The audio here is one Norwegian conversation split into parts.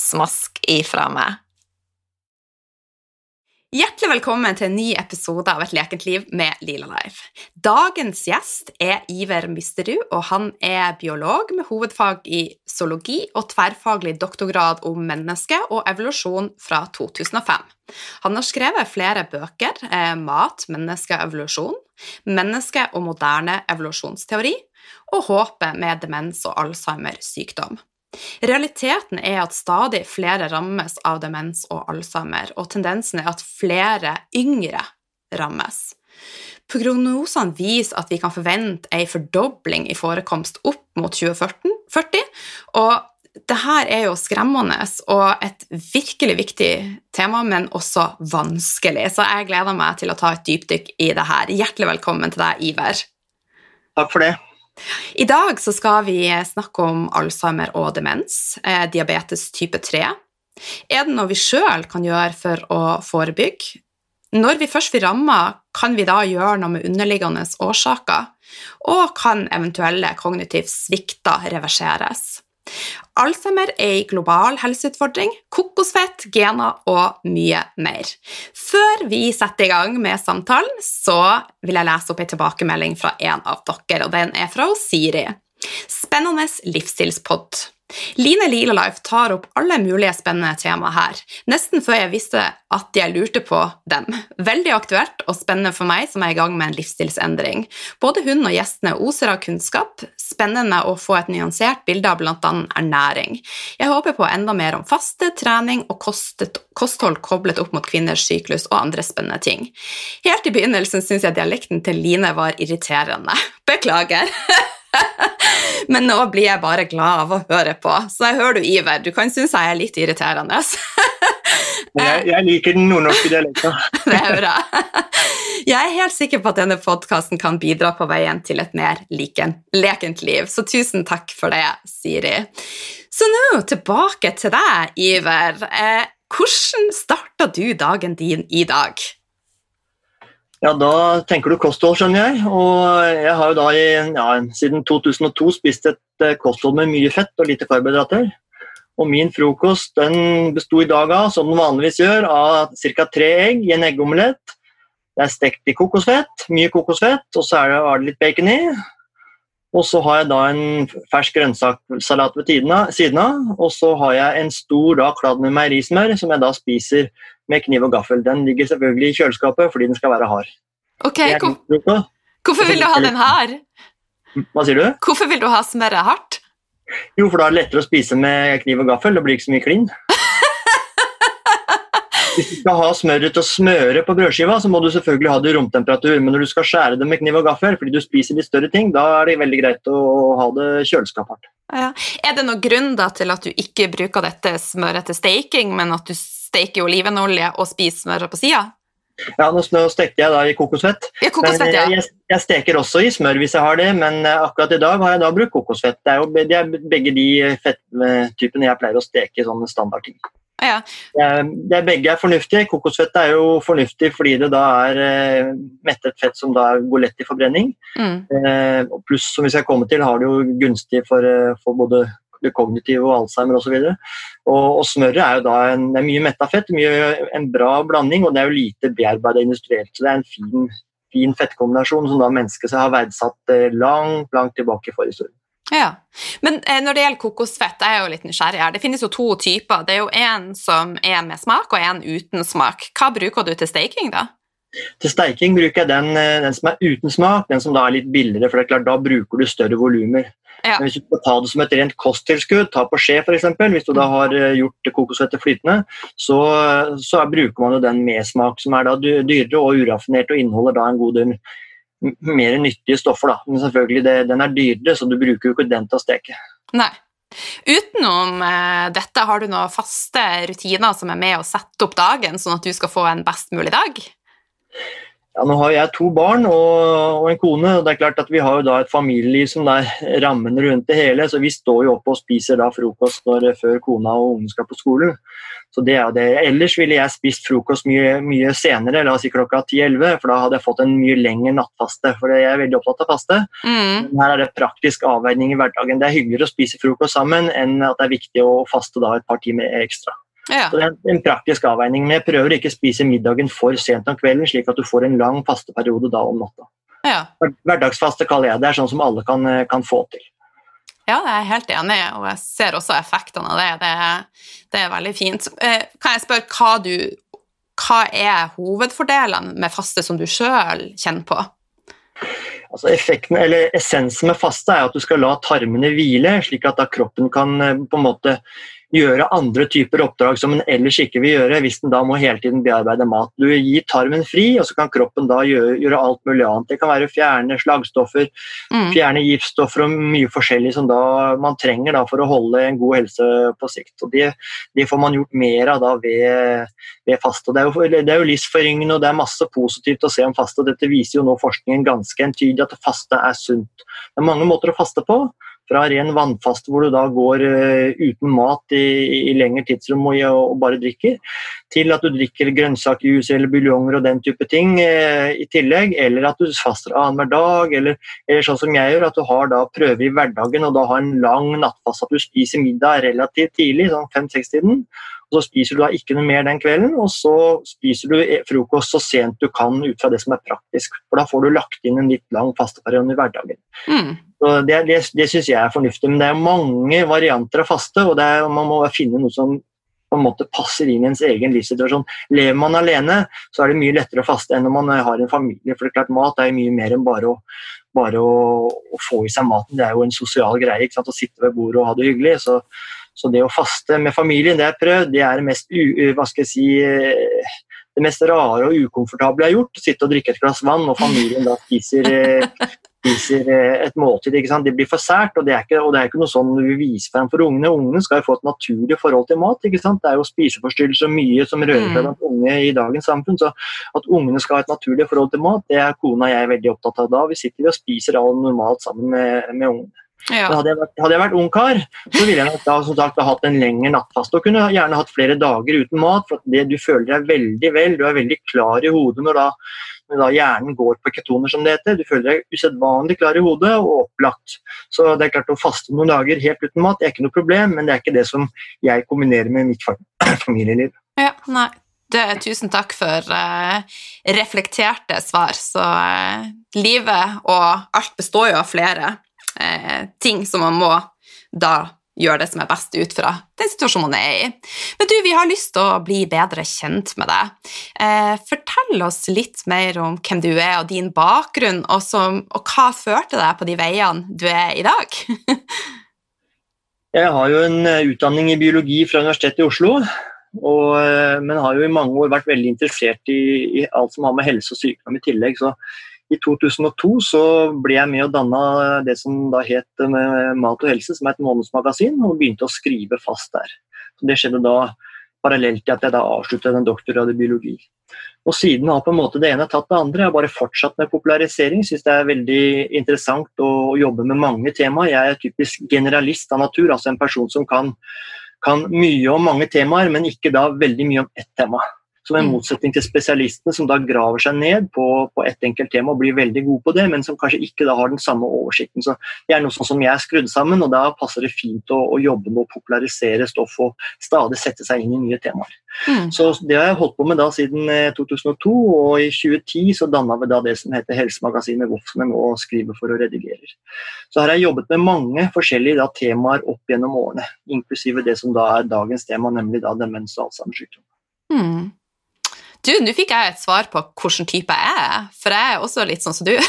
Smask ifra meg. Hjertelig velkommen til en ny episode av Et lekent liv med Lila Life. Dagens gjest er Iver Misterud, og han er biolog med hovedfag i zoologi og tverrfaglig doktorgrad om menneske og evolusjon fra 2005. Han har skrevet flere bøker, eh, Mat, menneske og evolusjon, Menneske og moderne evolusjonsteori og Håpet med demens og Alzheimer sykdom. Realiteten er at stadig flere rammes av demens og alzheimer, og tendensen er at flere yngre rammes. Prognosene viser at vi kan forvente en fordobling i forekomst opp mot 2040, og dette er jo skremmende og et virkelig viktig tema, men også vanskelig. Så jeg gleder meg til å ta et dypdykk i det her. Hjertelig velkommen til deg, Iver. Takk for det. I dag skal vi snakke om Alzheimer og demens, eh, diabetes type 3. Er det noe vi sjøl kan gjøre for å forebygge? Når vi først blir ramma, kan vi da gjøre noe med underliggende årsaker? Og kan eventuelle kognitive svikter reverseres? Alzheimer er en global helseutfordring, kokosfett, gener og mye mer. Før vi setter i gang med samtalen, så vil jeg lese opp en tilbakemelding fra en av dere, og den er fra Siri. Spennende livsstilspod. Line Lilalife tar opp alle mulige spennende temaer her, nesten før jeg visste at jeg lurte på dem. Veldig aktuelt og spennende for meg som er i gang med en livsstilsendring. Både hun og gjestene oser av kunnskap, spennende å få et nyansert bilde av bl.a. ernæring. Jeg håper på enda mer om faste, trening og kostet, kosthold koblet opp mot kvinners syklus og andre spennende ting. Helt i begynnelsen syns jeg dialekten til Line var irriterende. Beklager. Men nå blir jeg bare glad av å høre på. Så jeg hører du, Iver, du kan synes jeg er litt irriterende. jeg, jeg, liker den nordnorske dialekten. det er bra. Jeg er helt sikker på at denne podkasten kan bidra på veien til et mer liken, lekent liv, så tusen takk for det, Siri. Så nå tilbake til deg, Iver. Eh, hvordan starta du dagen din i dag? Ja, Da tenker du kosthold, skjønner jeg. Og jeg har jo da i, ja, siden 2002 spist et eh, kosthold med mye fett og lite karbohydrater. Og min frokost den besto i dag av, som den vanligvis gjør, av ca. tre egg i en eggeomelett. Det er stekt i kokosfett, mye kokosfett, og så er det, er det litt bacon i. Og så har jeg da en fersk grønnsakssalat ved siden av. Og så har jeg en stor da, kladd med meierismør som jeg da spiser med kniv og gaffel. Den ligger selvfølgelig i kjøleskapet fordi den skal være hard. Ok, hvor, Hvorfor vil du ha den her? Hva sier du? Hvorfor vil du ha smøret hardt? Jo, for da er det lettere å spise med kniv og gaffel. Det blir ikke så mye klin. Hvis du skal ha smøret til å smøre på brødskiva, så må du selvfølgelig ha det i romtemperatur. Men når du skal skjære det med kniv og gaffel fordi du spiser litt større ting, da er det veldig greit å ha det kjøleskapshardt. Ja. Er det noen grunn da, til at du ikke bruker dette smøret til steking, men at du steker olivenolje og spiser smøret på sida? Ja, nå stekte jeg da i kokosfett. Ja, kokosfett ja. jeg, jeg, steker også i smør hvis jeg har det, men eh, akkurat i dag har jeg da brukt kokosfett. Det er jo det er begge de fetttypene jeg pleier å steke i sånne standardting. Ja. Det er, begge er fornuftige. Kokosfett er jo fornuftig fordi det da er eh, mettet fett som da går lett i forbrenning. Mm. Eh, pluss, som vi skal komme til, har det jo gunstig for, eh, for både det kognitive og Alzheimer osv. Og, og, og smøret er jo da en, er mye metta fett, en bra blanding, og det er jo lite bearbeida industrielt. Så det er en fin, fin fettkombinasjon som da mennesket har verdsatt langt, langt tilbake i forhistorien. Ja, Men eh, når det gjelder kokosfett, er jo litt nysgjerrig her. Det finnes jo to typer. Det er jo en som er med smak, og en uten smak. Hva bruker du til staking, da? Til steiking bruker jeg den, eh, den, som er uten smak, den som da er litt billigere, for det klart, da bruker du større volumer. Ja. Men hvis du skal ta det som et rent kosttilskudd, ta på skje f.eks., hvis du da mm. har eh, gjort kokosfettet flytende, så, så, bruker man jo den med smak, som er da dyrere og uraffinert og inneholder da en god del mer nyttige stoffer. Da. Men selvfølgelig, det, den er dyrere, så du bruker jo ikke den til å steke. Nei. Utenom eh, dette, har du noen faste rutiner som er med å sette opp dagen, sånn at du skal få en best mulig dag? Ja, nå har jeg to barn og, og, en kone, og det er klart at vi har jo da et familieliv som er rammen rundt det hele. Så vi står jo oppe og spiser da frokost når, før kona og ungen skal på skolen. Så det er det. Ellers ville jeg spist frokost mye, mye senere, la oss si klokka 10-11, for da hadde jeg fått en mye lengre nattfaste. For jeg er veldig opptatt av faste. Mm. Her er det praktisk avveining i hverdagen. Det er hyggeligere å spise frokost sammen enn at det er viktig å faste da et par timer ekstra. Ja. Så det er en praktisk avveining, men jeg prøver ikke å spise middagen for sent om kvelden, slik at du får en lang fasteperiode da om natta. Ja. Hverdagsfaste kaller jeg det. er sånn som alle kan, kan få til. Ja, jeg er helt enig, og jeg ser også effektene av det. Det er, det er veldig fint. Eh, kan jeg spørre hva du Hva er hovedfordelene med faste som du sjøl kjenner på? Altså effekten, eller Essensen med faste er at du skal la tarmene hvile, slik at kroppen kan eh, på en måte gjøre andre typer oppdrag som en ellers ikke vil gjøre hvis den da må hele tiden bearbeide mat. Du gir tarmen fri, og så kan kroppen da gjøre, gjøre alt mulig annet. Det kan være å fjerne slagstoffer, mm. fjerne giftstoffer og mye forskjellig som da man trenger da for å holde en god helse på sikt. Og det, det får man gjort mer av da ved, ved faste. Det er, jo, det er jo livsforringende og det er masse positivt å se om faste. Dette viser jo nå forskningen ganske entydig at faste er sunt. Det er mange måter å faste på. Fra ren vannfaste hvor du da går uh, uten mat i, i lengre tidsrom og, og, bare drikker, til at du drikker grønnsakjus eller buljonger og den type ting uh, i tillegg, eller at du faster annenhver dag, eller, eller, sånn som jeg gjør, at du har da prøver i hverdagen og da har en lang nattfast, at du spiser middag relativt tidlig, sånn fem-seks-tiden. Og så spiser du da ikke noe mer den kvelden, og så spiser du e, frokost så sent du kan ut fra det som er praktisk. For da får du lagt inn en litt lang fasteperiode i hverdagen. Mm. Det, det, det syns jeg er fornuftig, men det er mange varianter av faste, og er, man må finne noe som på en måte passer inn i ens egen livssituasjon. Lever man alene, så er det mye lettere å faste enn når man har en familie. For det er klart, mat er mye mer enn bare å, bare å, å få i seg maten. Det er jo en sosial greie. ikke sant? Å sitte ved bordet og ha det hyggelig. Så, så det å faste med familien, det jeg prøvd. Det er det mest, hva skal jeg si, eh, det mest rare og ukomfortable jeg har gjort. Sitte og drikke et glass vann, og familien da spiser eh, spiser eh, et måltid. ikke sant? Det blir for sært, og det er ikke, og det er ikke noe sånn du viser frem for ungene. Ungene skal jo få et naturlig forhold til mat. ikke sant? Det er jo spiseforstyrrelser mye som rører seg mm. blant unge i dagens samfunn. Så at ungene skal ha et naturlig forhold til mat, det er kona og jeg veldig opptatt av da. Vi sitter og spiser all normalt sammen med, med ungene. Ja. Hadde, jeg vært, hadde jeg vært ungkar, så ville jeg da, som sagt, hatt en lengre nattfaste og kunne gjerne hatt flere dager uten mat. for det Du føler deg veldig vel, du er veldig klar i hodet når da da hjernen går på ketoner, som det heter. Du føler deg usedvanlig klar i hodet og opplagt. Så det er klart å faste noen dager helt uten mat det er ikke noe problem, men det er ikke det som jeg kombinerer med mitt familieliv. Ja, nei. Det, tusen takk for uh, reflekterte svar. Så uh, livet og alt består jo av flere uh, ting som man må da gjør det som er best ut fra den situasjonen hun er i. Men du, vi har lyst til å bli bedre kjent med deg. Eh, fortell oss litt mer om hvem du er og din bakgrunn, og, som, og hva førte deg på de veiene du er i dag? Jeg har jo en eh, utdanning i biologi fra Universitetet i Oslo. Og, eh, men har jo i mange år vært veldig interessert i, i alt som har med helse og sykdom i tillegg. Så i 2002 så ble jeg med og danna det som da het eh, Mat og helse, som er et månedsmagasin, og begynte å skrive fast der. Så det skjedde da parallelt til at jeg da avsluttet en doktorgrad i biologi. Og siden har på en måte det ene tatt det andre. Jeg har bare fortsatt med popularisering. Syns det er veldig interessant å jobbe med mange temaer. Jeg er typisk generalist av natur, altså en person som kan, kan mye om mange temaer, men ikke da veldig mye om ett tema. Som en Mm. motsetning til spesialistene, som da graver seg ned på, på ett enkelt tema og blir veldig gode på det, men som kanskje ikke da har den samme oversikten. Så Det er noe sånn som jeg er skrudd sammen, og da passer det fint å, å jobbe med å popularisere stoff og stadig sette seg inn i nye temaer. Mm. Så Det har jeg holdt på med da siden eh, 2002, og i 2010 så danna vi da det som heter Helsemagasinet Voff, som jeg nå skriver for og redigerer. Så her har jeg jobbet med mange forskjellige da, temaer opp gjennom årene, inklusive det som da er dagens tema, nemlig da demens og Alzheimers sykdom. Mm. Du, nå fikk jeg et svar på hvilken type jeg er, for jeg er også litt sånn som du.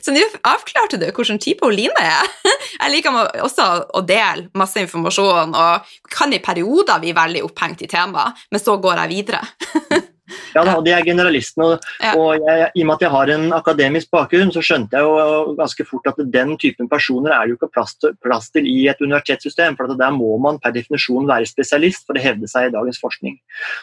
Så nå avklarte du hvilken type Oline er. Jeg liker også å dele masse informasjon, og kan i perioder bli veldig opphengt i temaet, men så går jeg videre. Ja, da, de er generalisten. Og, Ja. og jeg, I og med at jeg har en akademisk bakgrunn, så skjønte jeg jo ganske fort at den typen personer er det jo ikke plass til, plass til i et universitetssystem. for at Der må man per definisjon være spesialist for å hevde seg i dagens forskning.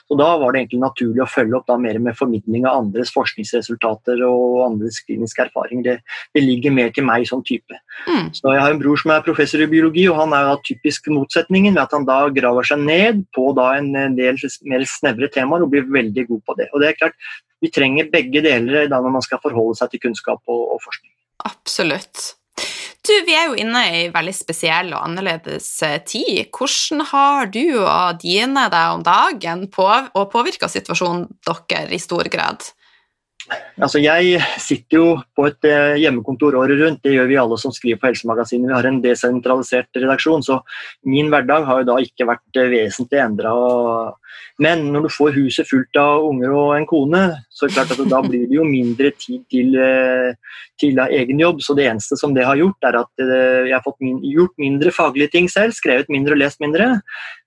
Så Da var det egentlig naturlig å følge opp da mer med formidling av andres forskningsresultater og andres kliniske erfaringer. Det, det ligger mer til meg som type. Mm. Så Jeg har en bror som er professor i biologi, og han er jo typisk motsetningen ved at han da graver seg ned på da en del mer snevre temaer og blir veldig god på det. Og det er klart, Vi trenger begge deler da når man skal forholde seg til kunnskap og, og forskning. Absolutt. Du, vi er jo inne i en veldig spesiell og annerledes eh, tid. Hvordan har du og dine deg om dagen på, og påvirka situasjonen dere i stor grad? Altså, Jeg sitter jo på et eh, hjemmekontor året rundt, det gjør vi alle som skriver på Helsemagasinet. Vi har en desentralisert redaksjon, så min hverdag har jo da ikke vært eh, vesentlig endra. Men når du får huset fullt av unger og en kone, så er det klart at da blir det jo mindre tid til, eh, til egen jobb. Så det eneste som det har gjort, er at jeg har fått min, gjort mindre faglige ting selv, skrevet mindre og lest mindre.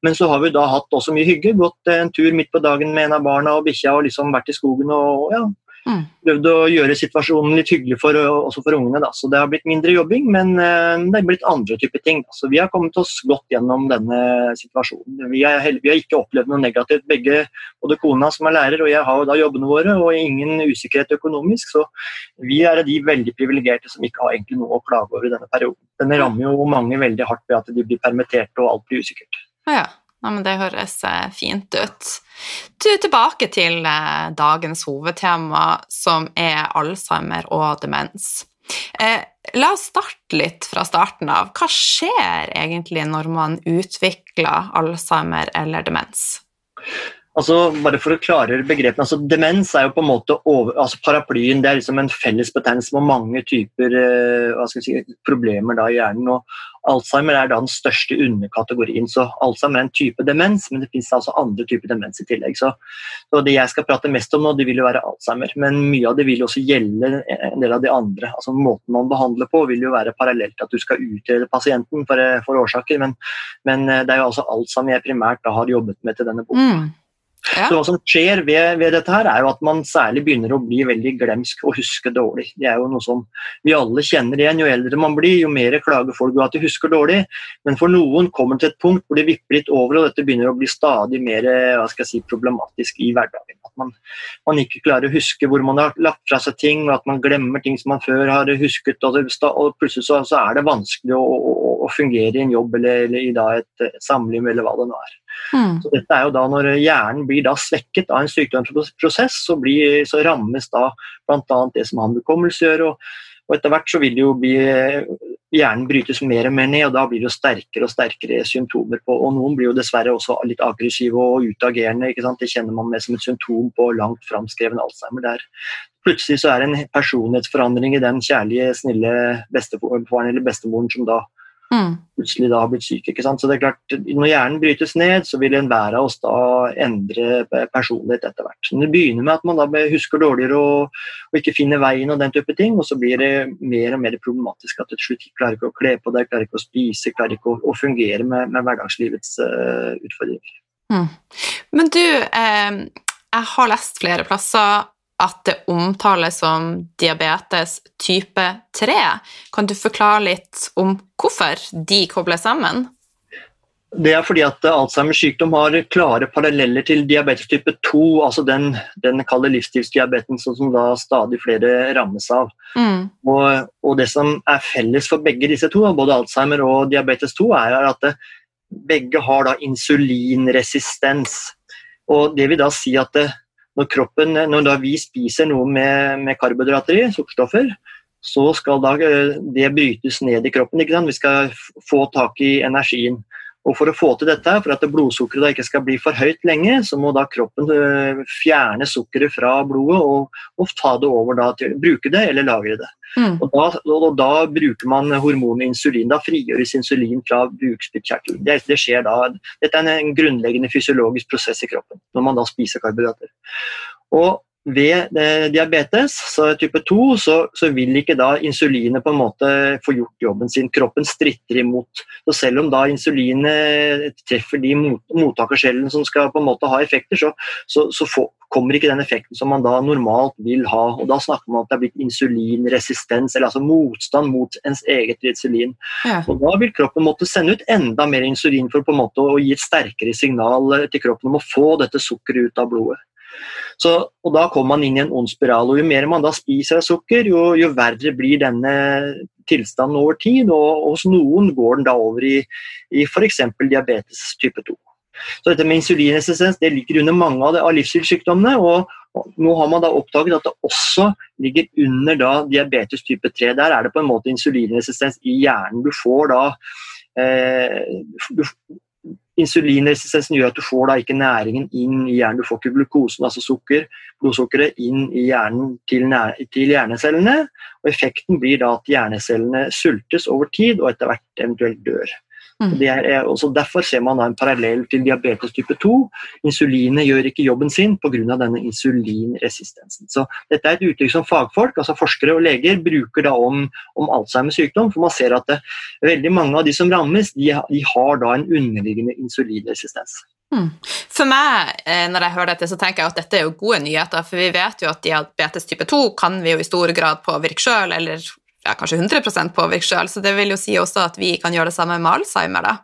Men så har vi da hatt også mye hygge. Gått en tur midt på dagen med en av barna og bikkja og liksom vært i skogen og ja, Mm. prøvd å gjøre situasjonen litt hyggelig for, også for ungene. Da. Så det har blitt mindre jobbing, men det er blitt andre typer ting. Da. Så vi har kommet oss godt gjennom denne situasjonen. Vi, er, vi har ikke opplevd noe negativt. Begge, både kona som er lærer og jeg har jo da jobbene våre, og ingen usikkerhet økonomisk. Så vi er de veldig privilegerte som ikke har egentlig noe å klage over i denne perioden. Den rammer jo mange veldig hardt ved at de blir permittert og alt blir usikkert. Ja, ja. Nei, men det høres eh, fint ut. Du, tilbake til eh, dagens hovedtema, som er Alzheimer og demens. Eh, la oss starte litt fra starten av. Hva skjer egentlig når man utvikler Alzheimer eller demens? Altså, bare for å klargjøre begrepene, altså Demens er jo på en måte over, altså paraplyen. Det er liksom en felles betegnelse med mange typer eh, si, problemer da i hjernen. og Alzheimer er da den største underkategorien. så Alzheimer er en type demens, men det finnes altså andre typer demens i tillegg. Så, så Det jeg skal prate mest om nå, det vil jo være Alzheimer. Men mye av det vil også gjelde en del av de andre. altså Måten man behandler på vil jo være parallelt at du skal utrede pasienten for, eh, for årsaker. Men, men eh, det er jo altså Alzheimer jeg primært da har jobbet med til denne boken. Mm. Ja. Så hva som skjer ved, ved dette, her er jo at man særlig begynner å bli veldig glemsk og huske dårlig. Det er jo noe som vi alle kjenner igjen. Jo eldre man blir, jo mer klager folk over at de husker dårlig. Men for noen kommer det til et punkt hvor det vipper litt over, og dette begynner å bli stadig mer hva skal jeg si, problematisk i hverdagen. At man, man ikke klarer å huske hvor man har lagt fra seg ting, og at man glemmer ting som man før har husket. Og, det, og plutselig så, så er det vanskelig å, å, å fungere i en jobb eller, eller i et, et samliv, eller hva det nå er. Mm. Så dette er jo da Når hjernen blir da svekket av en sykdomsprosess, så, blir, så rammes da bl.a. det som har med hukommelse å gjøre. Og, og etter hvert så vil jo bli, hjernen brytes mer og mer ned, og da blir det jo sterkere og sterkere symptomer på. Og noen blir jo dessverre også litt aggressive og utagerende. ikke sant? Det kjenner man med som et symptom på langt framskreven Alzheimer. Der plutselig så er det en personlighetsforandring i den kjærlige, snille bestefaren eller bestemoren som da Mm. plutselig da har blitt syk. ikke sant? Så det er klart, Når hjernen brytes ned, så vil enhver av oss da endre personlighet etter hvert. Så Det begynner med at man da husker dårligere og, og ikke finner veien og den type ting, og så blir det mer og mer problematisk at du til slutt klarer ikke å kle på deg, klarer ikke å spise, klarer ikke å, å fungere med, med hverdagslivets uh, utfordringer. Mm. Men du, eh, jeg har lest flere plasser at det omtales som diabetes type 3. Kan du forklare litt om hvorfor de kobler sammen? Det er fordi at Alzheimers sykdom har klare paralleller til diabetes type 2, altså den, den kalde livsstilsdiabeten som da stadig flere rammes av. Mm. Og, og, det som er felles for begge disse to, både Alzheimer og diabetes 2, er at det, begge har da insulinresistens. Og det vil da si at det, når, kroppen, når vi spiser noe med, med karbohydrater i, sukkerstoffer, så skal da det brytes ned i kroppen. Vi skal få tak i energien. Og For å få til dette, for at blodsukkeret ikke skal bli for høyt lenge, så må da kroppen øh, fjerne sukkeret fra blodet og, og ta det over da, til bruke det eller lagre det. Mm. Og, da, og, da, bruker man hormonet insulin. Da frigjøres insulin fra bukspyttkjertelen. Det, det, skjer da. Dette er en grunnleggende fysiologisk prosess i kroppen når man da spiser karbohydrater. Og ved eh, diabetes så type 2 så, så, vil ikke da insulinet på en måte få gjort jobben sin. Kroppen stritter imot. Så selv om da insulinet treffer de mot, mottakercellene som skal på en måte ha effekter, så, så, så få, kommer ikke den effekten som man da normalt vil ha. og Da snakker man om at det er blitt insulinresistens, eller altså motstand mot ens eget insulin. Ja. Og Da vil kroppen måtte sende ut enda mer insulin for på en måte å gi et sterkere signal til kroppen om å få dette sukkeret ut av blodet. Så, og Da kommer man inn i en ond spiral. og Jo mer man da spiser av sukker, jo, jo verre blir denne tilstanden over tid. og, Hos noen går den da over i, i f.eks. diabetes type 2. Så dette med Insulinresistens det ligger under mange av, av livsstilssykdommene. og nå har man da oppdaget at det også ligger under da diabetes type 3. Der er det på en måte insulinresistens i hjernen. Du får da eh, du, Insulinresistensen gjør at du får da ikke næringen inn i hjernen. Du får ikke glukosen, altså sukker, blodsukkeret, inn i hjernen til, til, hjernecellene. og Effekten blir da at hjernecellene sultes over tid og etter hvert eventuelt dør. Mm. Er, også derfor ser man en parallell til diabetes type 2. Insulinet gjør ikke jobben sin pga. denne insulinresistensen. Så Dette er et uttrykk som fagfolk, altså forskere og leger, bruker da om, om Alzheimers sykdom. for Man ser at det, veldig mange av de som rammes, de, de har da en underliggende insulinresistens. Mm. For meg, eh, når jeg hører dette, så tenker jeg at dette er jo gode nyheter. For vi vet jo at diabetes type 2 kan vi jo i stor grad påvirke sjøl, eller ja, kanskje 100% påvirke sjøl, så det vil jo si også at vi kan gjøre det samme med Alzheimer. da.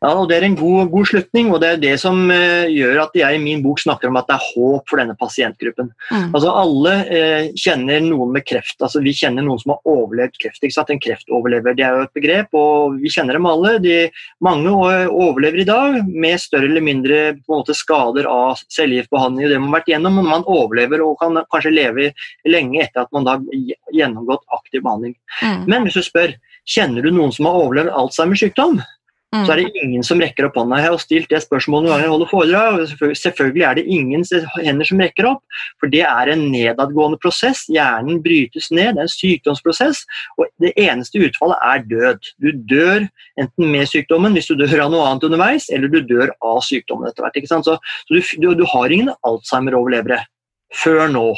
Ja, og Det er en god, god, slutning, og det er det som eh, gjør at jeg i min bok snakker om at det er håp for denne pasientgruppen. Mm. Altså Alle eh, kjenner noen med kreft. altså Vi kjenner noen som har overlevd kreft. ikke sant? En kreftoverlever det er jo et begrep, og vi kjenner dem alle. De, mange overlever i dag med større eller mindre måte, skader av cellegiftbehandling og det man har vært gjennom, men man overlever og kan kanskje leve lenge etter at man har gjennomgått aktiv behandling. Mm. Men hvis du spør kjenner du noen som har overlevd Alzheimers sykdom, Mm. Så er det ingen som rekker opp hånda. Jeg har stilt det spørsmålet noen ganger jeg holder foredrag. Selvfølgelig er det ingen hender som rekker opp, for det er en nedadgående prosess. Hjernen brytes ned, det er en sykdomsprosess, og det eneste utfallet er død. Du dør enten med sykdommen, hvis du dør av noe annet underveis, eller du dør av sykdommen etter hvert. Så, så du, du, du har ingen Alzheimer-overlevere før nå.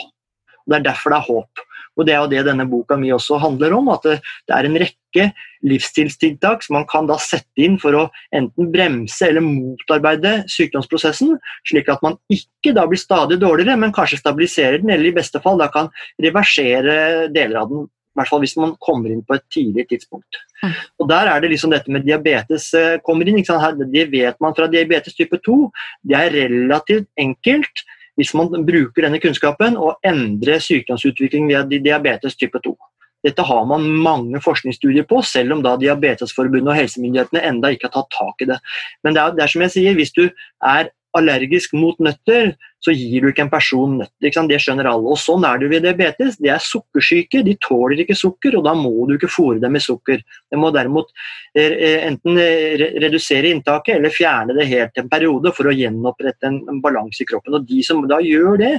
Og Det er derfor det er håp. Og Det er jo det denne boka mi også handler om. At det, det er en rekke livsstilstiltak som man kan da sette inn for å enten bremse eller motarbeide sykdomsprosessen, slik at man ikke da blir stadig dårligere, men kanskje stabiliserer den, eller i beste fall da kan reversere deler av den. I hvert fall hvis man kommer inn på et tidlig tidspunkt. Mm. Og Der er det liksom dette med diabetes eh, kommer inn. Det vet man fra diabetes type 2. Det er relativt enkelt hvis man bruker denne kunnskapen og endrer sykdomsutvikling via diabetes type 2. Dette har man mange forskningsstudier på, selv om da Diabetesforbundet og helsemyndighetene enda ikke har tatt tak i det. Men det er, det er som jeg sier, hvis du er allergisk mot nøtter, så gir du ikke en person nøtter. Det skjønner alle. Og Sånn er det ved diabetes. De er sukkersyke, de tåler ikke sukker, og da må du ikke fôre dem med sukker. De må derimot eh, eh, enten eh, redusere inntaket eller fjerne det helt en periode for å gjenopprette en balanse i kroppen. Og De som da gjør det,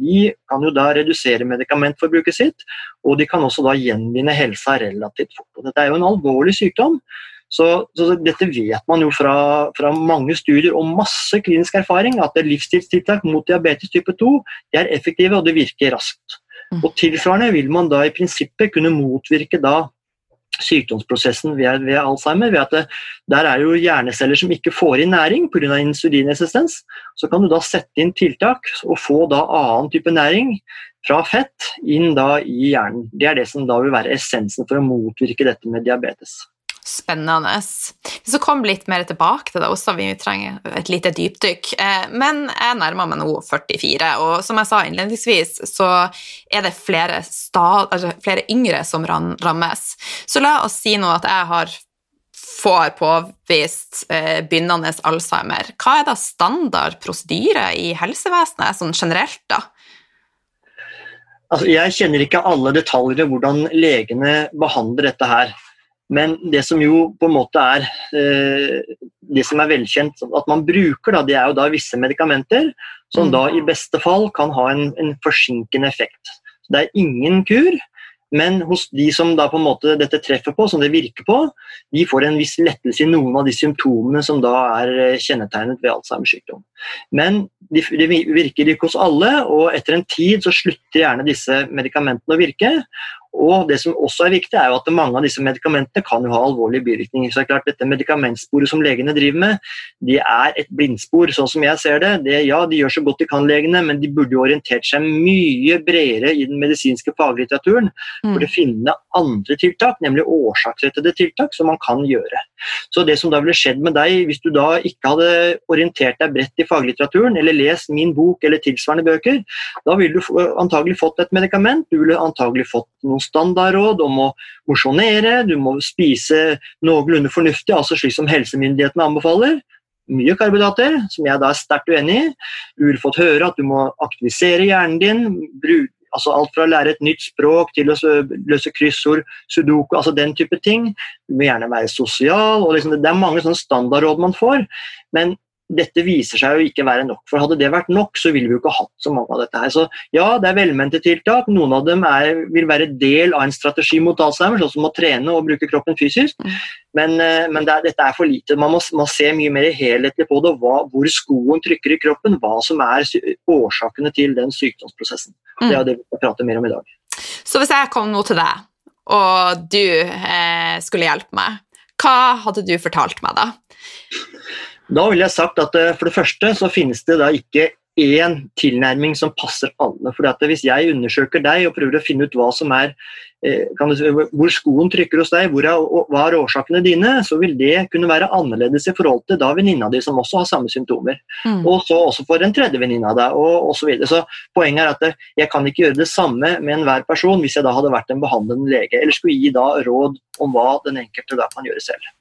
de kan jo da redusere medikamentforbruket sitt, og de kan også da gjenvinne helsa relativt fort. Og dette er jo en alvorlig sykdom. Så, så, dette vet man jo fra, fra, mange studier og masse klinisk erfaring, at livsstilstiltak mot diabetes type 2 er effektive og det virker raskt. Mm. Og Tilsvarende vil man da i prinsippet kunne motvirke da sykdomsprosessen ved, ved Alzheimer. ved at det, Der er jo hjerneceller som ikke får inn næring pga. insulinresistens. Så kan du da sette inn tiltak og få da annen type næring fra fett inn da i hjernen. Det er det som da vil være essensen for å motvirke dette med diabetes. Spennende. Så kom litt mer tilbake til det også, vi trenger et lite dypdykk. Eh, men jeg nærmer meg nå 44, og som jeg sa innledningsvis, så er det flere, stad, altså flere yngre som rammes. Så la oss si nå at jeg har får påvist eh, begynnende Alzheimer, hva er da standard prosedyre i helsevesenet sånn generelt, da? Altså, jeg kjenner ikke alle detaljer i hvordan legene behandler dette her. Men det som jo på en måte er eh, det som er velkjent at man bruker, da, det er jo da visse medikamenter som mm. da i beste fall kan ha en, en forsinkende effekt. Så det er ingen kur, men hos de som da på en måte dette treffer på, som det virker på, de får en viss lettelse i noen av de symptomene som da er eh, kjennetegnet ved Alzheimers sykdom. Men de, de virker ikke hos alle, og etter en tid så slutter gjerne disse medikamentene å virke. Og det som også er viktig, er jo at mange av disse medikamentene kan jo ha alvorlige bivirkninger. Så det er klart Dette medikamentsporet som legene driver med, de er et blindspor, sånn som jeg ser det. det. Ja, de gjør så godt de kan, legene, men de burde jo orientert seg mye bredere i den medisinske faglitteraturen mm. for å finne andre tiltak, nemlig årsaksrettede tiltak, som man kan gjøre. Så det som da ville skjedd med deg hvis du da ikke hadde orientert deg bredt i faglitteraturen, eller lest min bok eller tilsvarende bøker, da ville du antagelig fått et medikament, du ville antagelig fått noen noen standardråd om å mosjonere, du må spise noenlunde fornuftig, altså slik som helsemyndighetene anbefaler. Mye karbohydrater, som jeg da er sterkt uenig i. Du ville fått høre at du må aktivisere hjernen din. altså Alt fra å lære et nytt språk til å løse kryssord, sudoku, altså den type ting. Du må gjerne være sosial. og liksom, Det er mange sånne standardråd man får. Men dette viser seg jo ikke være nok. For hadde det vært nok, så ville vi jo ikke hatt så mange av dette her. Så ja, det er velmente tiltak. Noen av dem er, vil være del av en strategi mot Alzheimer, sånn som å trene og bruke kroppen fysisk. Mm. Men, eh, men det er, dette er for lite. Man må, må, se mye mer helhetlig på det, hva, hvor skoen trykker i kroppen, hva som er årsakene til den sykdomsprosessen. Det er det vi skal prate mer om i dag. Så hvis jeg kom nå til deg, og du eh, skulle hjelpe meg, hva hadde du fortalt meg da? Da ville jeg sagt at eh, for det første så finnes det da ikke én tilnærming som passer alle. For Hvis jeg undersøker deg og prøver å finne ut hva som er, eh, si, hvor skoen trykker hos deg, hvor er, hva er årsakene dine, så vil det kunne være annerledes i forhold til da venninna di som også har samme symptomer. Mm. Og så også for en tredje venninne av deg, og osv. Så, videre. så poenget er at jeg kan ikke gjøre det samme med enhver person hvis jeg da hadde vært en behandlende lege, eller skulle gi da råd om hva den enkelte da kan gjøre selv.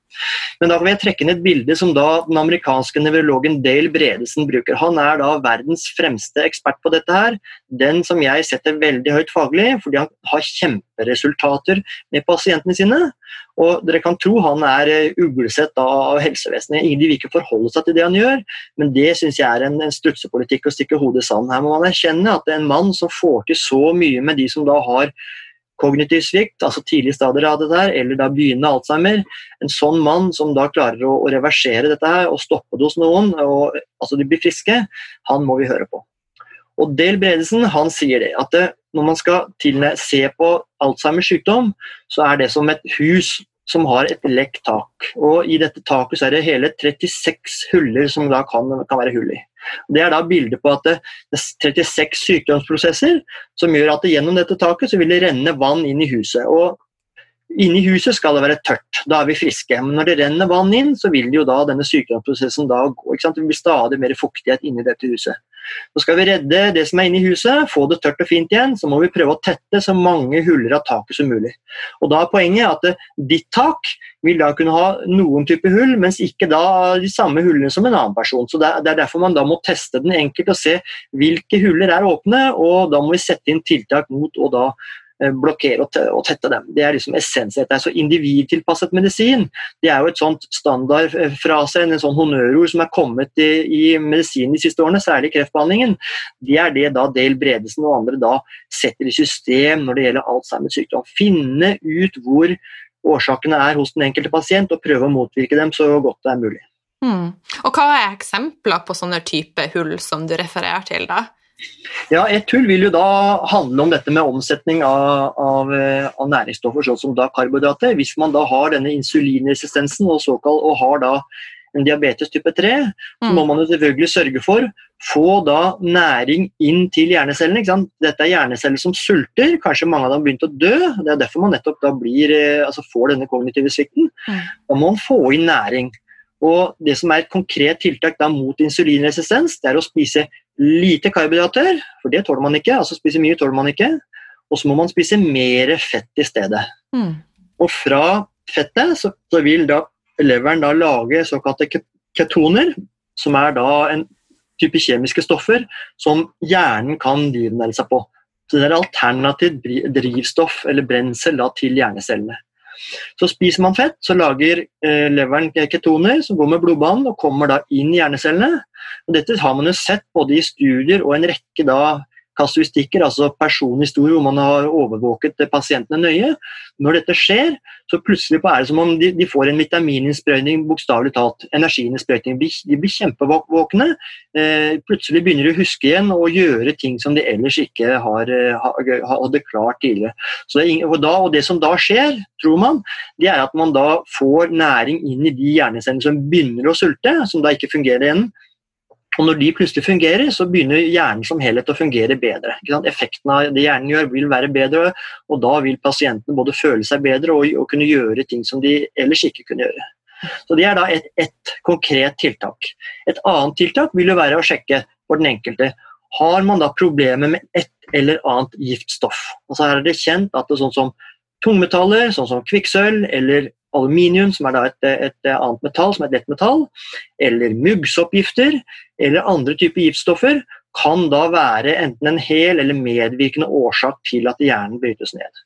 Men da kan vi trekke inn et bilde som da den amerikanske nevrologen Dale Bredesen bruker. Han er da verdens fremste ekspert på dette her. Den som jeg setter veldig høyt faglig, fordi han har kjemperesultater med pasientene sine. Og dere kan tro han er eh, uglesett av helsevesenet. Ingen vil ikke forholde seg til det han gjør, men det syns jeg er en, en strutsepolitikk å stikke hodet i sanden. Her må man erkjenne at det er en mann som får til så mye med de som da har kognitiv svikt, altså tidlige stadier av dette her, eller da begynnende Alzheimer. En sånn mann som da klarer å, å reversere dette her og stoppe det hos noen, og, altså de blir friske, han må vi høre på. Og Del Bredesen han sier det, at det, når man skal se på Alzheimers sykdom, så er det som et hus som har et lekk tak. Og I dette taket så er det hele 36 huller som da kan, kan være hull i. Det er da bildet på at det er 36 sykdomsprosesser som gjør at det gjennom dette taket så vil det renne vann inn i huset. Og Inni huset skal det være tørt, da er vi friske. Men når det renner vann inn, så vil jo da denne sykdomsprosessen da gå. Det blir stadig mer fuktighet inni dette huset. Så skal vi redde det som er inni huset, få det tørt og fint igjen, så må vi prøve å tette så mange huller av taket som mulig. Og Da er poenget at eh, ditt tak vil da kunne ha noen type hull, mens ikke da de samme hullene som en annen person. Så Det er derfor man da må teste den enkelt og se hvilke huller er åpne, og da må vi sette inn tiltak mot å da blokkere og tette dem. Det er liksom essensen. Så individtilpasset medisin det er jo et sånt standardfrase, en sånn honnørord som er kommet i, i medisinen de siste årene, særlig kreftbehandlingen. Det er det da Dale Bredesen og andre da setter i system når det gjelder Alzheimers sykdom. Finne ut hvor årsakene er hos den enkelte pasient, og prøve å motvirke dem så godt det er mulig. Mm. Og Hva er eksempler på sånne type hull som du refererer til? da? Ja, Et hull vil jo da handle om dette med omsetning av, av, av næringsstoffer, sånn som da karbohydrater. Hvis man da har denne insulinresistensen og, såkalt, og har da en diabetes type 3, så må mm. man jo selvfølgelig sørge for få da næring inn til hjernecellene. ikke sant? Dette er hjerneceller som sulter, kanskje mange av dem har begynt å dø. Det er derfor man nettopp da blir, eh, altså får denne kognitive svikten. Mm. Da må man få inn næring. Og Det som er et konkret tiltak da mot insulinresistens, det er å spise lite karbohydrater, for det tåler man ikke. altså Spise mye tåler man ikke. Og så må man spise mer fett i stedet. Mm. Og fra fettet så, så, vil da leveren da lage såkalte ketoner, som er da en type kjemiske stoffer som hjernen kan livnære seg på. Så Det er alternativt drivstoff eller brensel da, til hjernecellene. Så Spiser man fett, så lager eh, leveren ketoner som går med blodbanen og kommer da inn i hjernecellene. Dette har man jo sett både i studier og en rekke da kasuistikker, altså personhistorier hvor man har overvåket pasientene nøye. Når dette skjer, så plutselig er det som om de, de får en vitamininnsprøytning, bokstavelig talt. Energiinnsprøytning. De, blir kjempevåkne. Eh, plutselig begynner de å huske igjen og gjøre ting som de ellers ikke har, eh, hadde klart tidligere. Det, og, da, og det som da skjer, tror man, det er at man da får næring inn i de hjernecellene som begynner å sulte, som da ikke fungerer igjen og når de plutselig fungerer, så begynner hjernen som helhet å fungere bedre. Effekten av det hjernen gjør, vil være bedre, og da vil pasientene både føle seg bedre og, og kunne gjøre ting som de ellers ikke kunne gjøre. Så Det er da et, et, konkret tiltak. Et annet tiltak vil jo være å sjekke for den enkelte har man da problemer med et eller annet giftstoff. Altså Her er det kjent at det er sånn som tungmetaller, sånn som kvikksølv eller aluminium, som er da et, et annet metall, som er et lett metall, eller muggsoppgifter, eller andre typer giftstoffer, kan da være enten en hel eller medvirkende årsak til at hjernen brytes ned.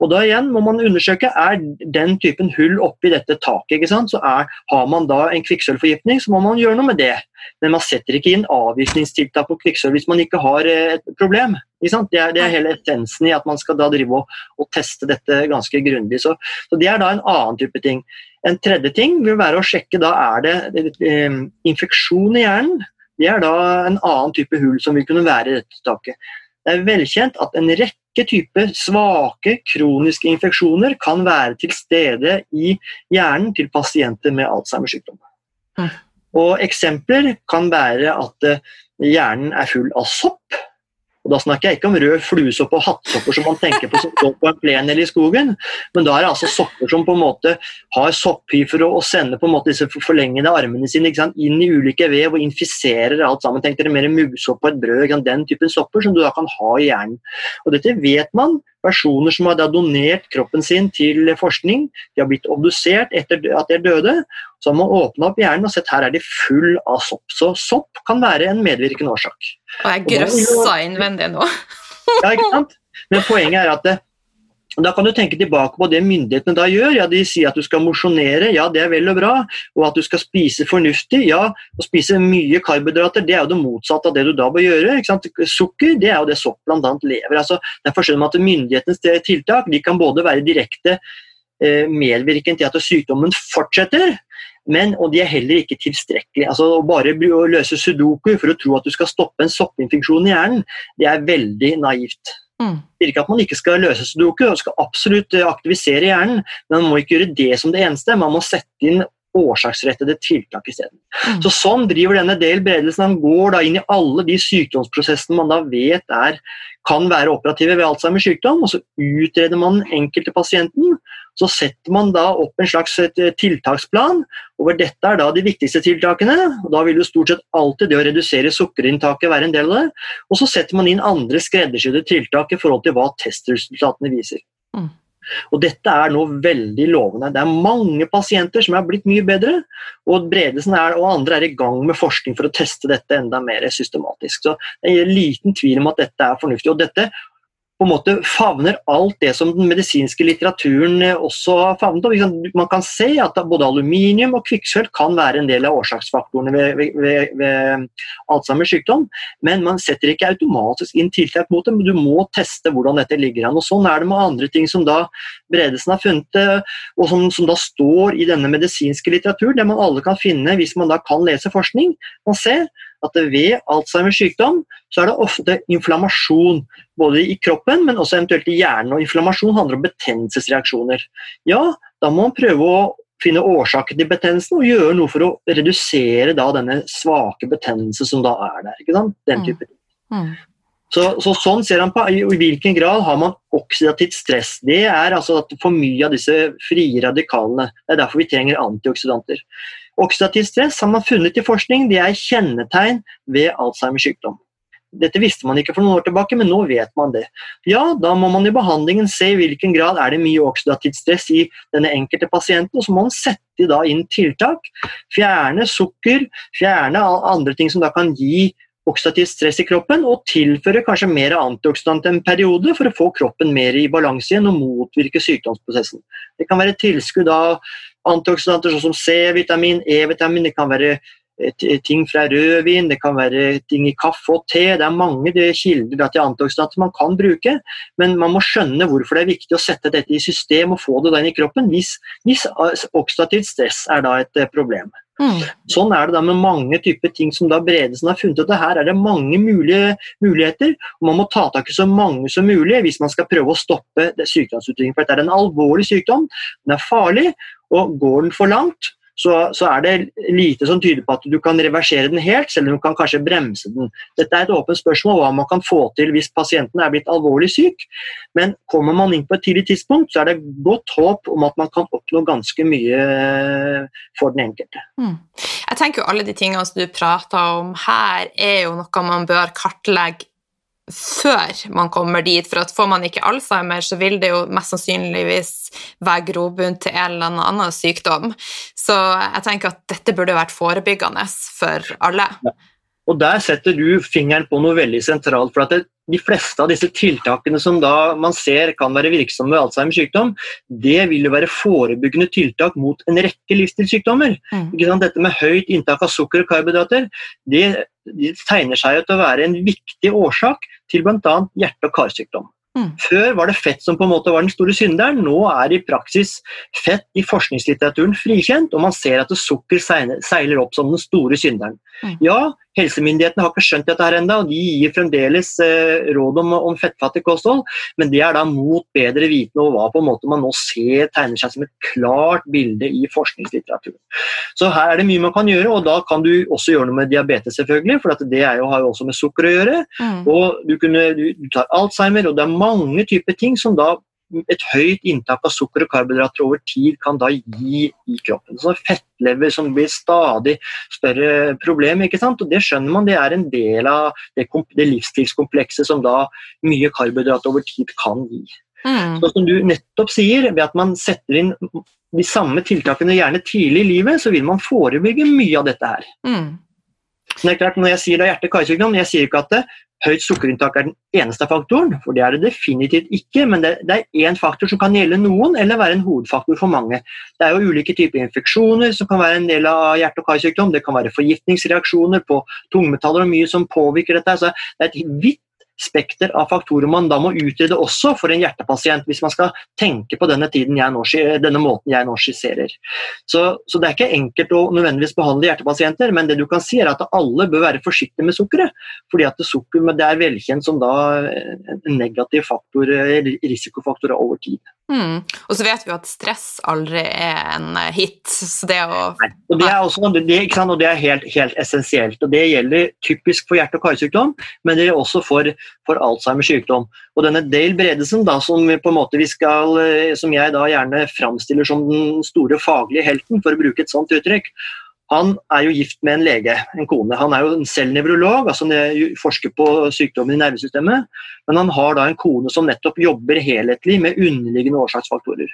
Og Da igjen må man undersøke er den typen hull oppi dette taket. ikke sant? Så er, Har man da en kvikksølvforgiftning, så må man gjøre noe med det. Men man setter ikke inn avgiftningstiltak på kvikksølv hvis man ikke har eh, et problem. Det er, det, er, hele essensen i at man skal da drive og, og teste dette ganske grundig. Så, så, Det er da en annen type ting. En tredje ting vil være å sjekke da er det, det, det eh, infeksjon i hjernen det er da en annen type hull som vil kunne være i dette taket. Det er velkjent at en rekke typer svake, kroniske infeksjoner kan være til stede i hjernen til pasienter med Alzheimers sykdom. Og Eksempler kan være at eh, hjernen er full av sopp, og Da snakker jeg ikke om rød fluesopp og hattsopper som man tenker på som står på en plen eller i skogen, men da er det altså sopper som på en måte har sopphyfer og, sender på en måte disse forlengede armene sine inn i ulike vev og infiserer alt sammen. Tenk dere mer musopp på et brød, den typen sopper som du da kan ha i hjernen. Og Dette vet man personer som har donert kroppen sin til forskning. De har blitt obdusert etter at de er døde. Så har man åpna opp hjernen og sett her er de full av sopp. Så sopp kan være en medvirkende årsak. Og jeg grøssa innvendig nå. ja, ikke sant? Men poenget er at det, da kan du tenke tilbake på det myndighetene da gjør. Ja, De sier at du skal mosjonere, ja det er vel og bra. Og at du skal spise fornuftig. Ja, å spise mye karbohydrater det er jo det motsatte av det du da bør gjøre. ikke sant? Sukker det er jo det sopp bl.a. lever. altså Derfor skjønner man at myndighetenes tiltak de kan både være direkte eh, medvirkende til at sykdommen fortsetter, men, og de er heller ikke tilstrekkelige. Altså, å bare å løse sudoku for å tro at du skal stoppe en soppinfeksjon i hjernen, det er veldig naivt. Mm. Det ikke at man ikke skal løse sudoku, og skal absolutt eh, aktivisere hjernen, men man må ikke gjøre det som det eneste. Man må sette inn årsaksrettede tiltak isteden. Mm. Så sånn driver denne del bredelsen. Han går da inn i alle de sykdomsprosessene man da vet er, kan være operative ved Alzheimers sykdom, og så utreder man den enkelte pasienten. Så setter man da opp en slags eh, tiltaksplan, og hvor dette er da de viktigste tiltakene. og Da vil jo stort sett alltid det å redusere sukkerinntaket være en del av det. Og så setter man inn andre skreddersydde tiltak i forhold til hva testresultatene viser. Mm. Og Dette er nå veldig lovende. Det er mange pasienter som er blitt mye bedre, og Bredesen er, og andre er i gang med forskning for å teste dette enda mer systematisk. Så Det er liten tvil om at dette er fornuftig. og dette på en måte favner alt det som den medisinske litteraturen eh, også har favnet. Og man kan se at både aluminium og kvikksølv kan være en del av årsaksfaktorene ved, ved, ved, Alzheimers sykdom, men man setter ikke automatisk inn tiltak mot det, men du må teste hvordan dette ligger an. Og Sånn er det med andre ting som da Bredesen har funnet, eh, og som, som da står i denne medisinske litteraturen, det man alle kan finne hvis man da kan lese forskning. Man ser at ved Alzheimers sykdom så er det ofte inflammasjon. Både i kroppen, men også eventuelt i hjernen. Og inflammasjon handler om betennelsesreaksjoner. Ja, da må man prøve å finne årsaken til betennelsen og gjøre noe for å redusere denne svake betennelsen som da er der. ikke sant? Den type ting. Mm. Så, så, sånn ser han på i, hvilken grad har man oksidativt stress. Det er altså at for mye av disse frie radikalene. Det er derfor vi trenger antioksidanter. Oksidativt stress har man funnet i forskning, det er kjennetegn ved Alzheimers sykdom. dette visste man ikke for noen år tilbake, men nå vet man det. Ja, da må man i behandlingen se i hvilken grad er det mye oksidativt stress i denne enkelte pasienten, og så må man sette inn tiltak. Fjerne sukker, fjerne andre ting som da kan gi oksidativt stress i kroppen, og tilfører kanskje mer antioksidant en periode for å få kroppen mer i balanse igjen og motvirke sykdomsprosessen. Det kan være tilskudd av antioksidanter sånn som C-vitamin, E-vitamin, det kan være ting fra rødvin, det kan være ting i kaffe og te. Det er mange det kilder til antioksidanter man kan bruke, men man må skjønne hvorfor det er viktig å sette dette i system og få det inn i kroppen hvis, hvis oksidativt stress er da et eh, problem. Mm. Sånn er det da med mange typer ting som da Bredesen har funnet ut. Her er det mange mulige muligheter, og man må ta tak i så mange som mulig hvis man skal prøve å stoppe sykdomsutviklingen. For dette er en alvorlig sykdom, den er farlig, og går den for langt, så, så, er det lite som tyder på at du kan reversere den helt, selv om du kan kanskje bremse den. Dette er et åpent spørsmål hva man kan få til hvis pasienten er blitt alvorlig syk. Men kommer man inn på et tidlig tidspunkt, så er det godt håp om at man kan oppnå ganske mye for den enkelte. Mm. Jeg tenker jo Alle de tingene som du prater om her, er jo noe man bør kartlegge før man kommer dit. For at får man ikke Alzheimer, så vil det jo mest sannsynligvis være grobunn til en eller annen sykdom. Så jeg tenker at dette burde vært forebyggende for alle. Ja. Og Der setter du fingeren på noe veldig sentralt. for at det, De fleste av disse tiltakene som da man ser kan være virksomme ved Alzheimers sykdom, det vil jo være forebyggende tiltak mot en rekke livsstilssykdommer. Mm. Dette med høyt inntak av sukker og karbohydrater det, det tegner seg til å være en viktig årsak til bl.a. hjerte- og karsykdom. Mm. Før var det fett som på en måte var den store synderen. Nå er i praksis fett i forskningslitteraturen frikjent, og man ser at sukker seiler opp som den store synderen. Mm. Ja, Helsemyndighetene har ikke skjønt dette her ennå, og de gir fremdeles eh, råd om, om, fettfattig kosthold, men det er da mot bedre vitende og hva på en måte man nå ser tegner seg som et klart bilde i forskningslitteraturen. Så her er det mye man kan gjøre, og da kan du også gjøre noe med diabetes, selvfølgelig, for det jo, har jo også med sukker å gjøre. Mm. Og du, kunne, du, du tar Alzheimer, og det er mange typer ting som da et høyt inntak av sukker og karbohydrater over tid kan da gi i kroppen. Så fettlever som blir stadig større problem. ikke sant? Og Det skjønner man, det er en del av det, det livsstilskomplekset som da mye karbohydrater over tid kan gi. Mm. Så som du nettopp sier, ved at man setter inn de samme tiltakene gjerne tidlig i livet, så vil man forebygge mye av dette her. Mm. Men det er klart, Når jeg sier da hjerte-karsykdom, jeg sier ikke at det, høyt sukkerinntak er den eneste faktoren, for det er det definitivt ikke. Men det, det er én faktor som kan gjelde noen, eller være en hovedfaktor for mange. Det er jo ulike typer infeksjoner som kan være en del av hjerte- og karsykdom. Det kan være forgiftningsreaksjoner på tungmetaller og mye som påvirker dette. Så det er et vidt spekter av faktorer man da må utrede også for en hjertepasient, hvis man skal tenke på denne, nå, denne måten jeg nå skisserer. Så, så, det er ikke enkelt å nødvendigvis behandle hjertepasienter, men det du kan si er at alle bør være forsiktige med sukkeret. fordi at sukker det er velkjent som da en negativ faktor, risikofaktor over tid. Mm. Og så vet vi jo at stress aldri er en hit. så det å... Nei, og det er, også, det, og det er helt, helt, essensielt. og Det gjelder typisk for hjerte- og karsykdom, men det gjelder også for, for Alzheimers sykdom. Og denne Dale Bredesen, da, som, på en måte vi skal, som jeg da gjerne framstiller som den store faglige helten, for å bruke et sånt uttrykk, han er jo gift med en lege, en kone. Han er jo selv nevrolog, altså forsker på sykdommer i nervesystemet. Men han har da en kone som nettopp jobber helhetlig med underliggende årsaksfaktorer.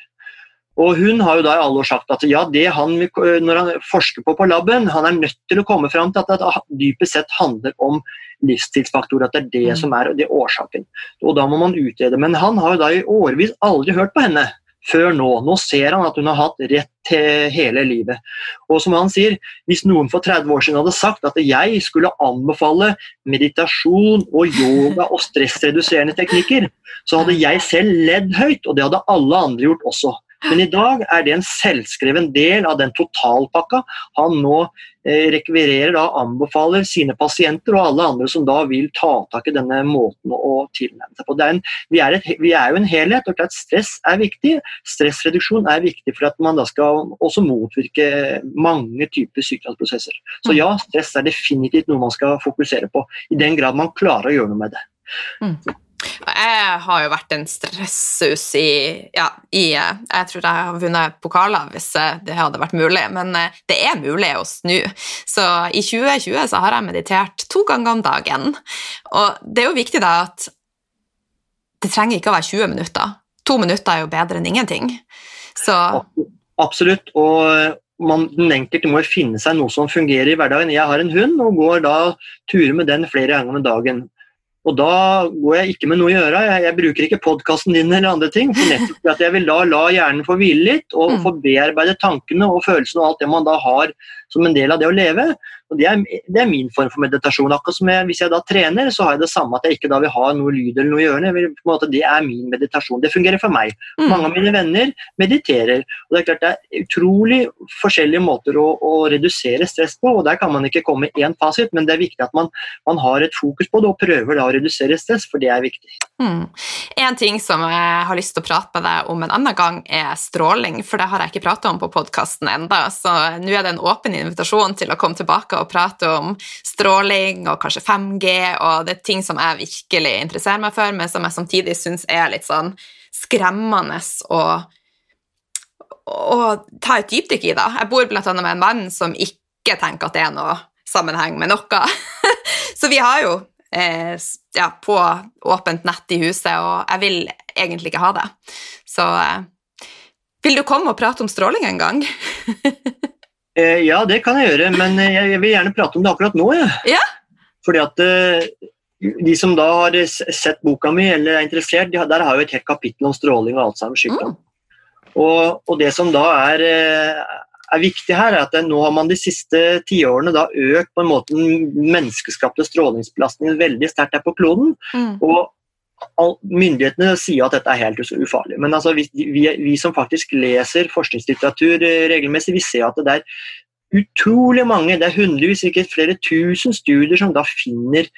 Og Hun har jo da i alle år sagt at ja, det han, når han forsker på på laben, han er nødt til å komme fram til at det dypest sett handler om livsstilsfaktorer. At det er det mm. som er det årsaken. Og Da må man utrede. Men han har jo da i årevis aldri hørt på henne før nå. Nå ser han at hun har hatt rett til hele livet. Og som han sier, hvis noen for 30 år siden hadde sagt at jeg skulle anbefale meditasjon og yoga og stressreduserende teknikker, så hadde jeg selv ledd høyt, og det hadde alle andre gjort også. Men i dag er det en selvskreven del av den totalpakka han nå eh, rekvirerer og anbefaler sine pasienter og alle andre som da vil ta tak i denne måten å tilnærme seg på. Er en, vi, er et, vi, er jo en helhet, og klart stress er viktig. Stressreduksjon er viktig for at man da skal også motvirke mange typer sykdomsprosesser. Så mm. ja, stress er definitivt noe man skal fokusere på, i den grad man klarer å gjøre noe med det. Mm. Jeg har jo vært en stressus i, ja, i Jeg tror jeg har vunnet pokaler hvis det hadde vært mulig, men eh, det er mulig å snu. Så i 2020 så har jeg meditert to ganger om dagen. Og det er jo viktig da at det trenger ikke å være 20 minutter. To minutter er jo bedre enn ingenting. Så Absolutt. Og man, den enkelte må finne seg noe som fungerer i hverdagen. Jeg har en hund og går da turer med den flere ganger om dagen. Og da går jeg ikke med noe å gjøre. Jeg, jeg bruker ikke podkasten din eller andre ting. for nettopp at Jeg vil da la hjernen få hvile litt og mm. få bearbeide tankene og følelsene og alt det man da har som en del av det å leve. Og det er, det er min form for meditasjon. akkurat som jeg, Hvis jeg da trener, så har jeg det samme at jeg ikke da vil ha noe lyd eller noe i ørene. Det er min meditasjon. Det fungerer for meg. Mm. Mange av mine venner mediterer. og Det er klart det er utrolig forskjellige måter å, å redusere stress på. og Der kan man ikke komme én fasit, men det er viktig at man, man, har et fokus på det og prøver da å redusere stress, for det er viktig. Mm. En ting som jeg har lyst til å prate med deg om en annen gang, er stråling. For det har jeg ikke pratet om på podkasten enda, så nå er det en åpen invitasjon til å komme tilbake og prate om stråling og kanskje 5G, og det er ting som jeg virkelig interesserer meg for, men som jeg samtidig syns er litt sånn skremmende å, å ta et dypdykk i. da. Jeg bor blant annet med en venn som ikke tenker at det er noe sammenheng med noe. Så vi har jo eh, ja, på åpent nett i huset, og jeg vil egentlig ikke ha det. Så eh, vil du komme og prate om stråling en gang? Eh, ja, det kan jeg gjøre, men jeg vil gjerne prate om det akkurat nå. Ja. ja. Fordi at eh, de som da har sett boka mi eller er interessert, de, der har jo et helt kapittel om stråling og Alzheimers sykdom. Mm. Og, og, det som da er, eh, er, viktig her, er at nå har man de siste tiårene økt på en måte den menneskeskapte strålingsbelastningen veldig sterkt her på kloden. Mm. Og Myndighetene sier at dette er helt ufarlig, men altså, vi, vi, vi, som faktisk leser forskningslitteratur eh, regelmessig, vi ser at det er utrolig mange, det er hundrevis, ikke flere tusen studier som da finner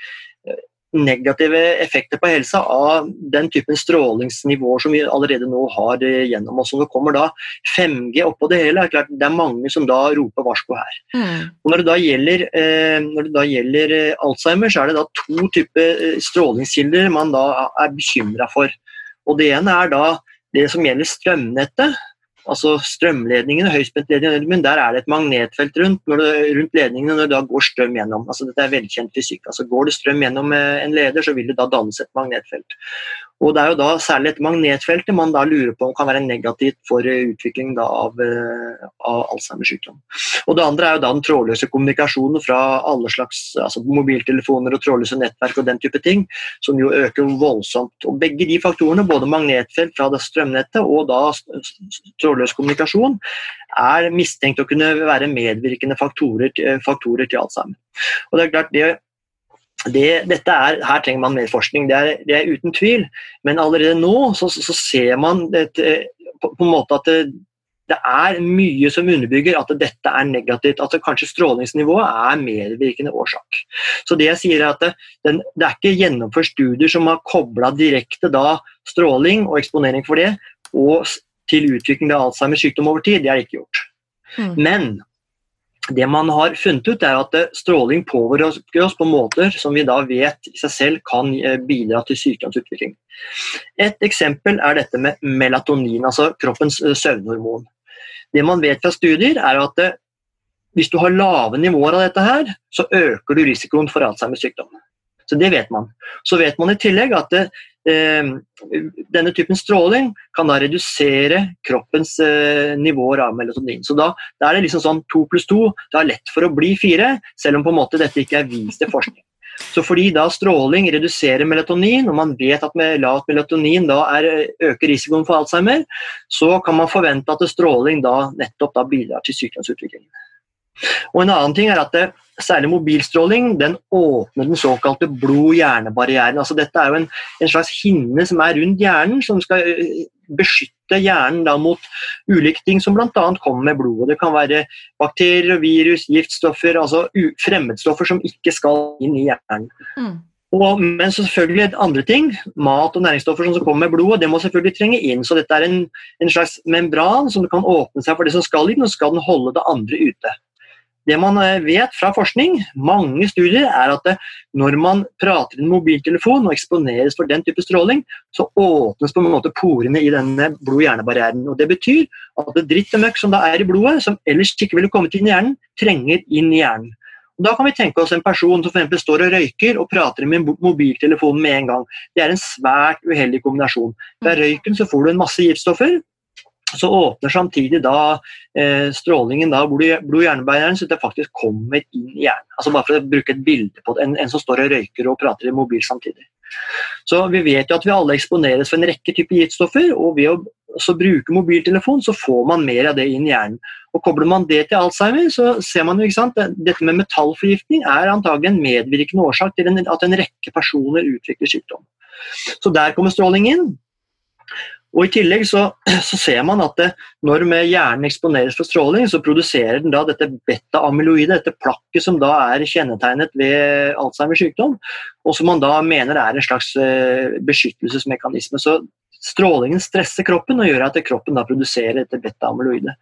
negative effekter på helsa av den typen strålingsnivåer som vi allerede nå har eh, gjennom oss. Og nå kommer da 5G oppå det hele. Det er klart det er mange som da roper varsko her. Mm. Når det da gjelder, eh, når det da gjelder eh, Alzheimer, så er det da to typer strålingskilder man da er bekymra for. Og Det ene er da det som gjelder strømnettet altså strømledningene, høyspentledningene, men der er det et magnetfelt rundt, det, rundt ledningene når det da går strøm gjennom. Altså, dette er velkjent fysikk. Altså, går det strøm gjennom eh, en leder, så vil det da dannes et magnetfelt. Og Det er jo da særlig et magnetfeltet man da lurer på om kan være negativt for eh, utvikling av, eh, av Alzheimers sykdom. Og Det andre er jo da den trådløse kommunikasjonen fra alle slags altså mobiltelefoner og trådløse nettverk og den type ting, som jo øker voldsomt. Og Begge de faktorene, både magnetfelt fra det strømnettet og da trådløs kommunikasjon, er mistenkt å kunne være medvirkende faktorer, faktorer til Alzheimer. Og det er klart det det, dette er, her trenger man mer forskning, det er, det er uten tvil. Men allerede nå så, så ser man et, på, på, en måte at det, det, er mye som underbygger at dette er negativt. At kanskje strålingsnivået er medvirkende årsak. Så det jeg sier er at det, den, det er ikke gjennomført studier som har kobla direkte da stråling og eksponering for det og til utvikling av Alzheimers sykdom over tid. Det er ikke gjort. Mm. Men det man har funnet ut, er at stråling påvirker oss på måter som vi da vet i seg selv kan eh, bidra til sykdomsutvikling. Et eksempel er dette med melatonin, altså kroppens eh, søvnhormon. Det man vet fra studier, er at eh, hvis du har lave nivåer av dette, her, så øker du risikoen for Alzheimers sykdom. Så det vet man. Så vet man i tillegg at eh, denne typen stråling kan da redusere kroppens eh, nivåer av melatonin. Så da, da, er det liksom sånn to pluss to. Det er lett for å bli fire, selv om på en måte dette ikke er vist til forskning. Så fordi da stråling reduserer melatonin, og man vet at med lavt melatonin da er, øker risikoen for Alzheimer, så kan man forvente at stråling da nettopp da bidrar til sykdomsutviklingen. Og En annen ting er at det, særlig mobilstråling den åpner den såkalte blod-hjerne-barrieren. Altså dette er jo en, en, slags hinne som er rundt hjernen, som skal eh, beskytte hjernen da mot ulike ting som bl.a. kommer med blodet. Det kan være bakterier, virus, giftstoffer, altså fremmedstoffer som ikke skal inn i hjernen. Mm. Og, men selvfølgelig andre ting, mat og næringsstoffer som kommer med blodet, det må selvfølgelig trenge inn. Så dette er en, en slags membran som kan åpne seg for det som skal inn, og skal den holde det andre ute. Det man eh, vet fra forskning, mange studier, er at når man prater i en mobiltelefon og eksponeres for den type stråling, så åpnes på en måte porene i denne blod-hjernebarrieren. Det betyr at det dritt og møkk som da er i blodet, som ellers ikke ville kommet inn i hjernen, trenger inn i hjernen. Og da kan vi tenke oss en person som for står og røyker og prater med mobiltelefonen med en gang. Det er en svært uheldig kombinasjon. Ved røyken så får du en masse giftstoffer, så åpner samtidig da eh, strålingen da blod-hjernebeineren, så det faktisk kommer inn i hjernen. Altså Bare for å bruke et bilde på det, en, en, som står og røyker og prater i mobil samtidig. Så Vi vet jo at vi alle eksponeres for en rekke typer giftstoffer, og ved å bruke mobiltelefon så får man mer av det inn i hjernen. Og Kobler man det til Alzheimer, så ser man jo ikke sant, dette med metallforgiftning er antagelig en medvirkende årsak til en, at en rekke personer utvikler sykdom. Så der kommer stråling inn. Og I tillegg så, så ser man at det, når hjernen eksponeres for stråling, så produserer den da dette beta-amyloidet, dette plakket som da er kjennetegnet ved Alzheimers sykdom, og som man da mener er en slags eh, beskyttelsesmekanisme. Så strålingen stresser kroppen og gjør at kroppen da produserer dette beta-amyloidet.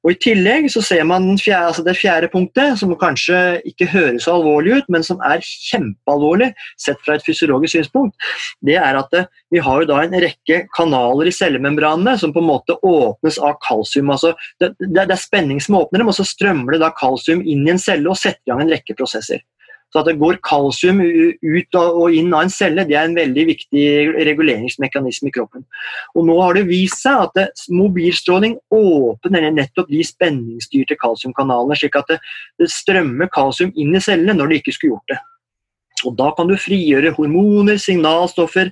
Og I tillegg så ser man fjerde, altså det fjerde punktet, som kanskje ikke høres så alvorlig ut, men som er kjempealvorlig sett fra et fysiologisk synspunkt. Det er at det, vi har jo da en rekke kanaler i cellemembranene som på en måte åpnes av kalsium. Altså det, det, er spenning som åpner dem, og så strømmer det da kalsium inn i en celle og setter i gang en rekke prosesser. Så at det går kalsium ut og inn av en celle, det er en veldig viktig reguleringsmekanisme i kroppen. Og Nå har det vist seg at mobilstråling åpner nettopp de spenningsstyrte kalsiumkanalene, slik at det, strømmer kalsium inn i cellene når det ikke skulle gjort det. Og Da kan du frigjøre hormoner, signalstoffer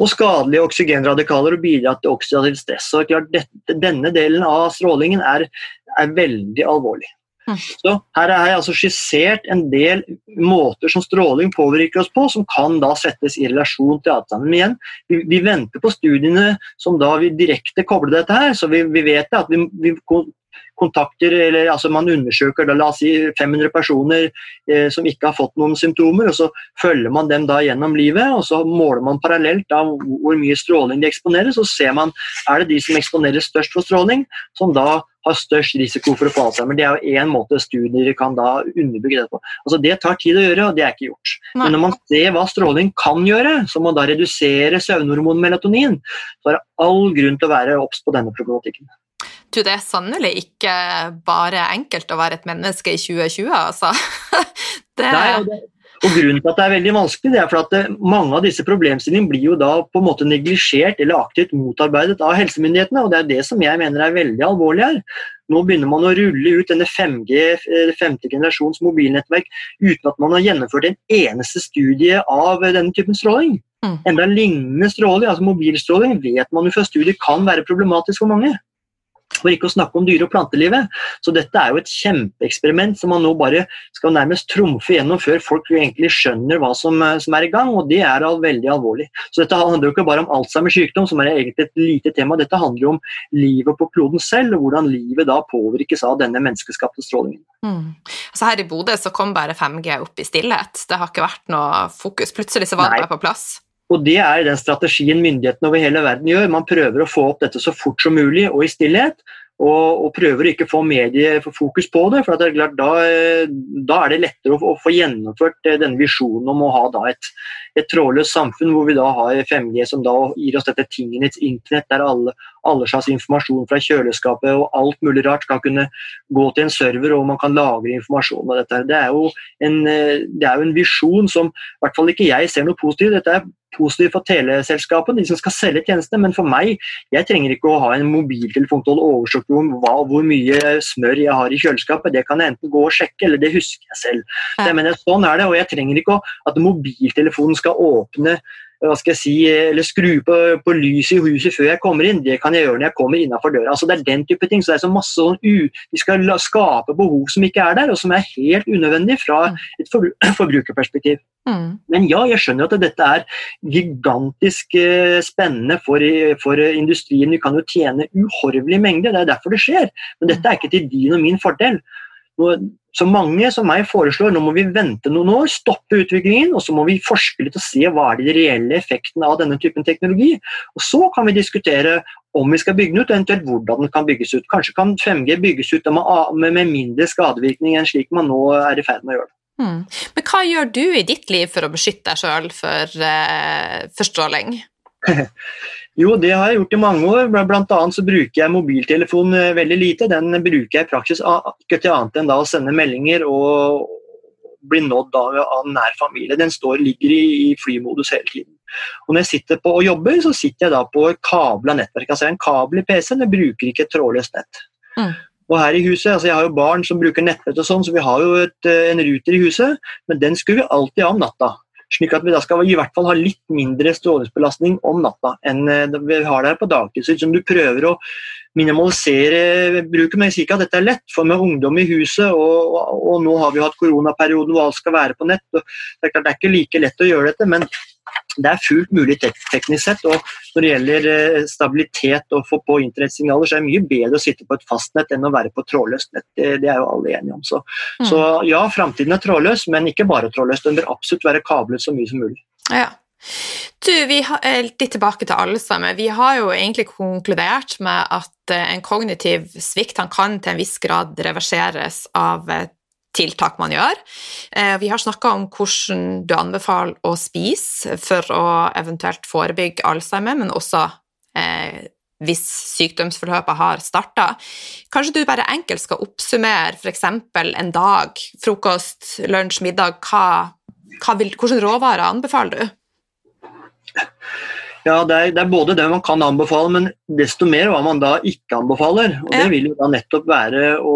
og skadelige oksygenradikaler og bidra til oksidativt stress. Så klart, dette, Denne delen av strålingen er, er veldig alvorlig. Så her har jeg altså skissert en del måter som stråling påvirker oss på, som kan da settes i relasjon til avstanden. Men igjen, vi, vi, venter på studiene som da vil direkte koble dette her, så vi, vi vet at vi, vi kontakter, eller altså Man undersøker da, la oss si 500 personer eh, som ikke har fått noen symptomer, og så følger man dem da gjennom livet. og Så måler man parallelt da hvor mye stråling de eksponeres, og så ser man er det de som eksponeres størst for stråling, som da har størst risiko for å få Alzheimer. Det er jo én måte studier kan da underbygge det på. Altså Det tar tid å gjøre, og det er ikke gjort. Nei. Men når man ser hva stråling kan gjøre, som å da redusere søvnhormonet melatonin, så er det all grunn til å være obs på denne problematikken. Du, det er sannelig ikke bare enkelt å være et menneske i 2020, altså. det... Nei, og det og Grunnen til at det er veldig vanskelig, det er for at det, mange av disse problemstillingene blir jo da på en måte neglisjert eller aktivt motarbeidet av helsemyndighetene. og Det er det som jeg mener er veldig alvorlig her. Nå begynner man å rulle ut denne 5G, eh, femte generasjons mobilnettverk uten at man har gjennomført en eneste studie av denne typen stråling. Mm. Enda lignende stråling, altså mobilstråling, vet man jo fra studier kan være problematisk for mange. For ikke å snakke om dyre- og plantelivet. Så dette er jo et kjempeeksperiment som man nå bare skal nærmest trumfe gjennom før folk egentlig skjønner hva som, eh, som er i gang, og det er veldig alvorlig. Så dette handler jo ikke bare om Alzheimers sykdom, som er egentlig et lite tema. Dette handler jo om livet på kloden selv, og hvordan livet da påvirkes av denne menneskeskapte strålingen. Mm. Så her i Bodø så kom bare 5G opp i stillhet. Det har ikke vært noe fokus. Plutselig så var det bare på plass. Og Det er den strategien myndighetene over hele verden gjør. Man prøver å få opp dette så fort som mulig og i stillhet. Og, og prøver ikke å få mediefokus på det. for det er klart, da, da, er det lettere å, å, få gjennomført eh, denne visjonen om å ha et, et trådløst samfunn hvor vi da har 5G som da gir oss dette tingenes internett, der alle, alle slags informasjon fra kjøleskapet og alt mulig rart skal kunne gå til en server og man kan lagre informasjon. av dette. Det er jo en, eh, det er jo en visjon som i hvert fall ikke jeg ser noe positivt Dette er positivt for teleselskapene, de som skal selge tjenestene, men for meg, jeg trenger ikke å ha en mobiltelefon til å holde oversikt over hvor mye smør jeg har i kjøleskapet. Det kan jeg enten gå og sjekke, eller det husker jeg selv. Så jeg mener, sånn er det, og jeg trenger ikke at mobiltelefonen skal åpne hva skal jeg si, eller skru på, på lyset i huset før jeg kommer inn. Det kan jeg gjøre når jeg kommer innafor døra. Altså, det er den type ting. så det er så masse sånn u, Vi skal skape behov som ikke er der, og som er helt unødvendig fra et forbrukerperspektiv. Mm. Men ja, jeg skjønner at dette er gigantisk eh, spennende for, for, industrien. Vi kan jo tjene uhorvelige mengder, det er derfor det skjer. Men dette er ikke til din og min fordel. Så mange som meg foreslår nå må vi vente noen år, stoppe utviklingen, og så må vi forske litt og se hva er de reelle effektene av denne typen teknologi. Og Så kan vi diskutere om vi skal bygge den ut, eventuelt hvordan den kan bygges ut. Kanskje kan 5G bygges ut med, med mindre skadevirkning enn slik man nå er i ferd med å gjøre det. Mm. Men hva gjør du i ditt liv for å beskytte deg sjøl for, uh, for stråling? Jo, det har jeg gjort i mange år. Blant annet så bruker jeg mobiltelefon eh, veldig lite. Den bruker jeg i praksis ikke til annet enn da å sende meldinger og bli nådd av, av nær familie. Den står, ligger i, i, flymodus hele tiden. Og Når jeg sitter på og jobber, så sitter jeg da på kabla nettverk. Altså en kabel i PC-en, jeg bruker ikke et trådløst nett. Mm. Og her i huset, altså Jeg har jo barn som bruker nettbrett, og sånn, så vi har jo et, eh, en ruter i huset, men den skrur vi alltid av om natta. Slik at vi da skal i hvert fall ha litt mindre strålingsbelastning om natta enn eh, vi har der på dagtid. Så liksom du prøver å minimalisere bruken, men jeg sier ikke at dette er lett. For med ungdom i huset, og, og nå har vi hatt koronaperioden hvor alt skal være på nett, og det er klart det er ikke like lett å gjøre dette. men det er fullt mulig teknisk sett. og Når det gjelder eh, stabilitet og få på internettsignaler, så er det mye bedre å sitte på et fastnett enn å være på trådløst nett. Det, det, er jo alle enige om. Så, mm. så ja, framtiden er trådløs, men ikke bare trådløs. Den bør absolutt være kablet så mye som mulig. Ja. Du, vi har, eh, Litt tilbake til alle sammen. Vi har jo egentlig konkludert med at eh, en kognitiv svikt kan til en viss grad reverseres av tiltak man gjør. Eh, vi har snakka om hvordan du anbefaler å spise for å eventuelt forebygge Alzheimer, men også eh, hvis sykdomsforløpet har starta. Kanskje du bare enkelt skal oppsummere f.eks. en dag, frokost, lunsj, middag. Hva, hva vil, hvordan råvarer anbefaler du? Ja, det er, det er, både det man kan anbefale, men desto mer hva man da ikke anbefaler. Og Det vil jo da nettopp være å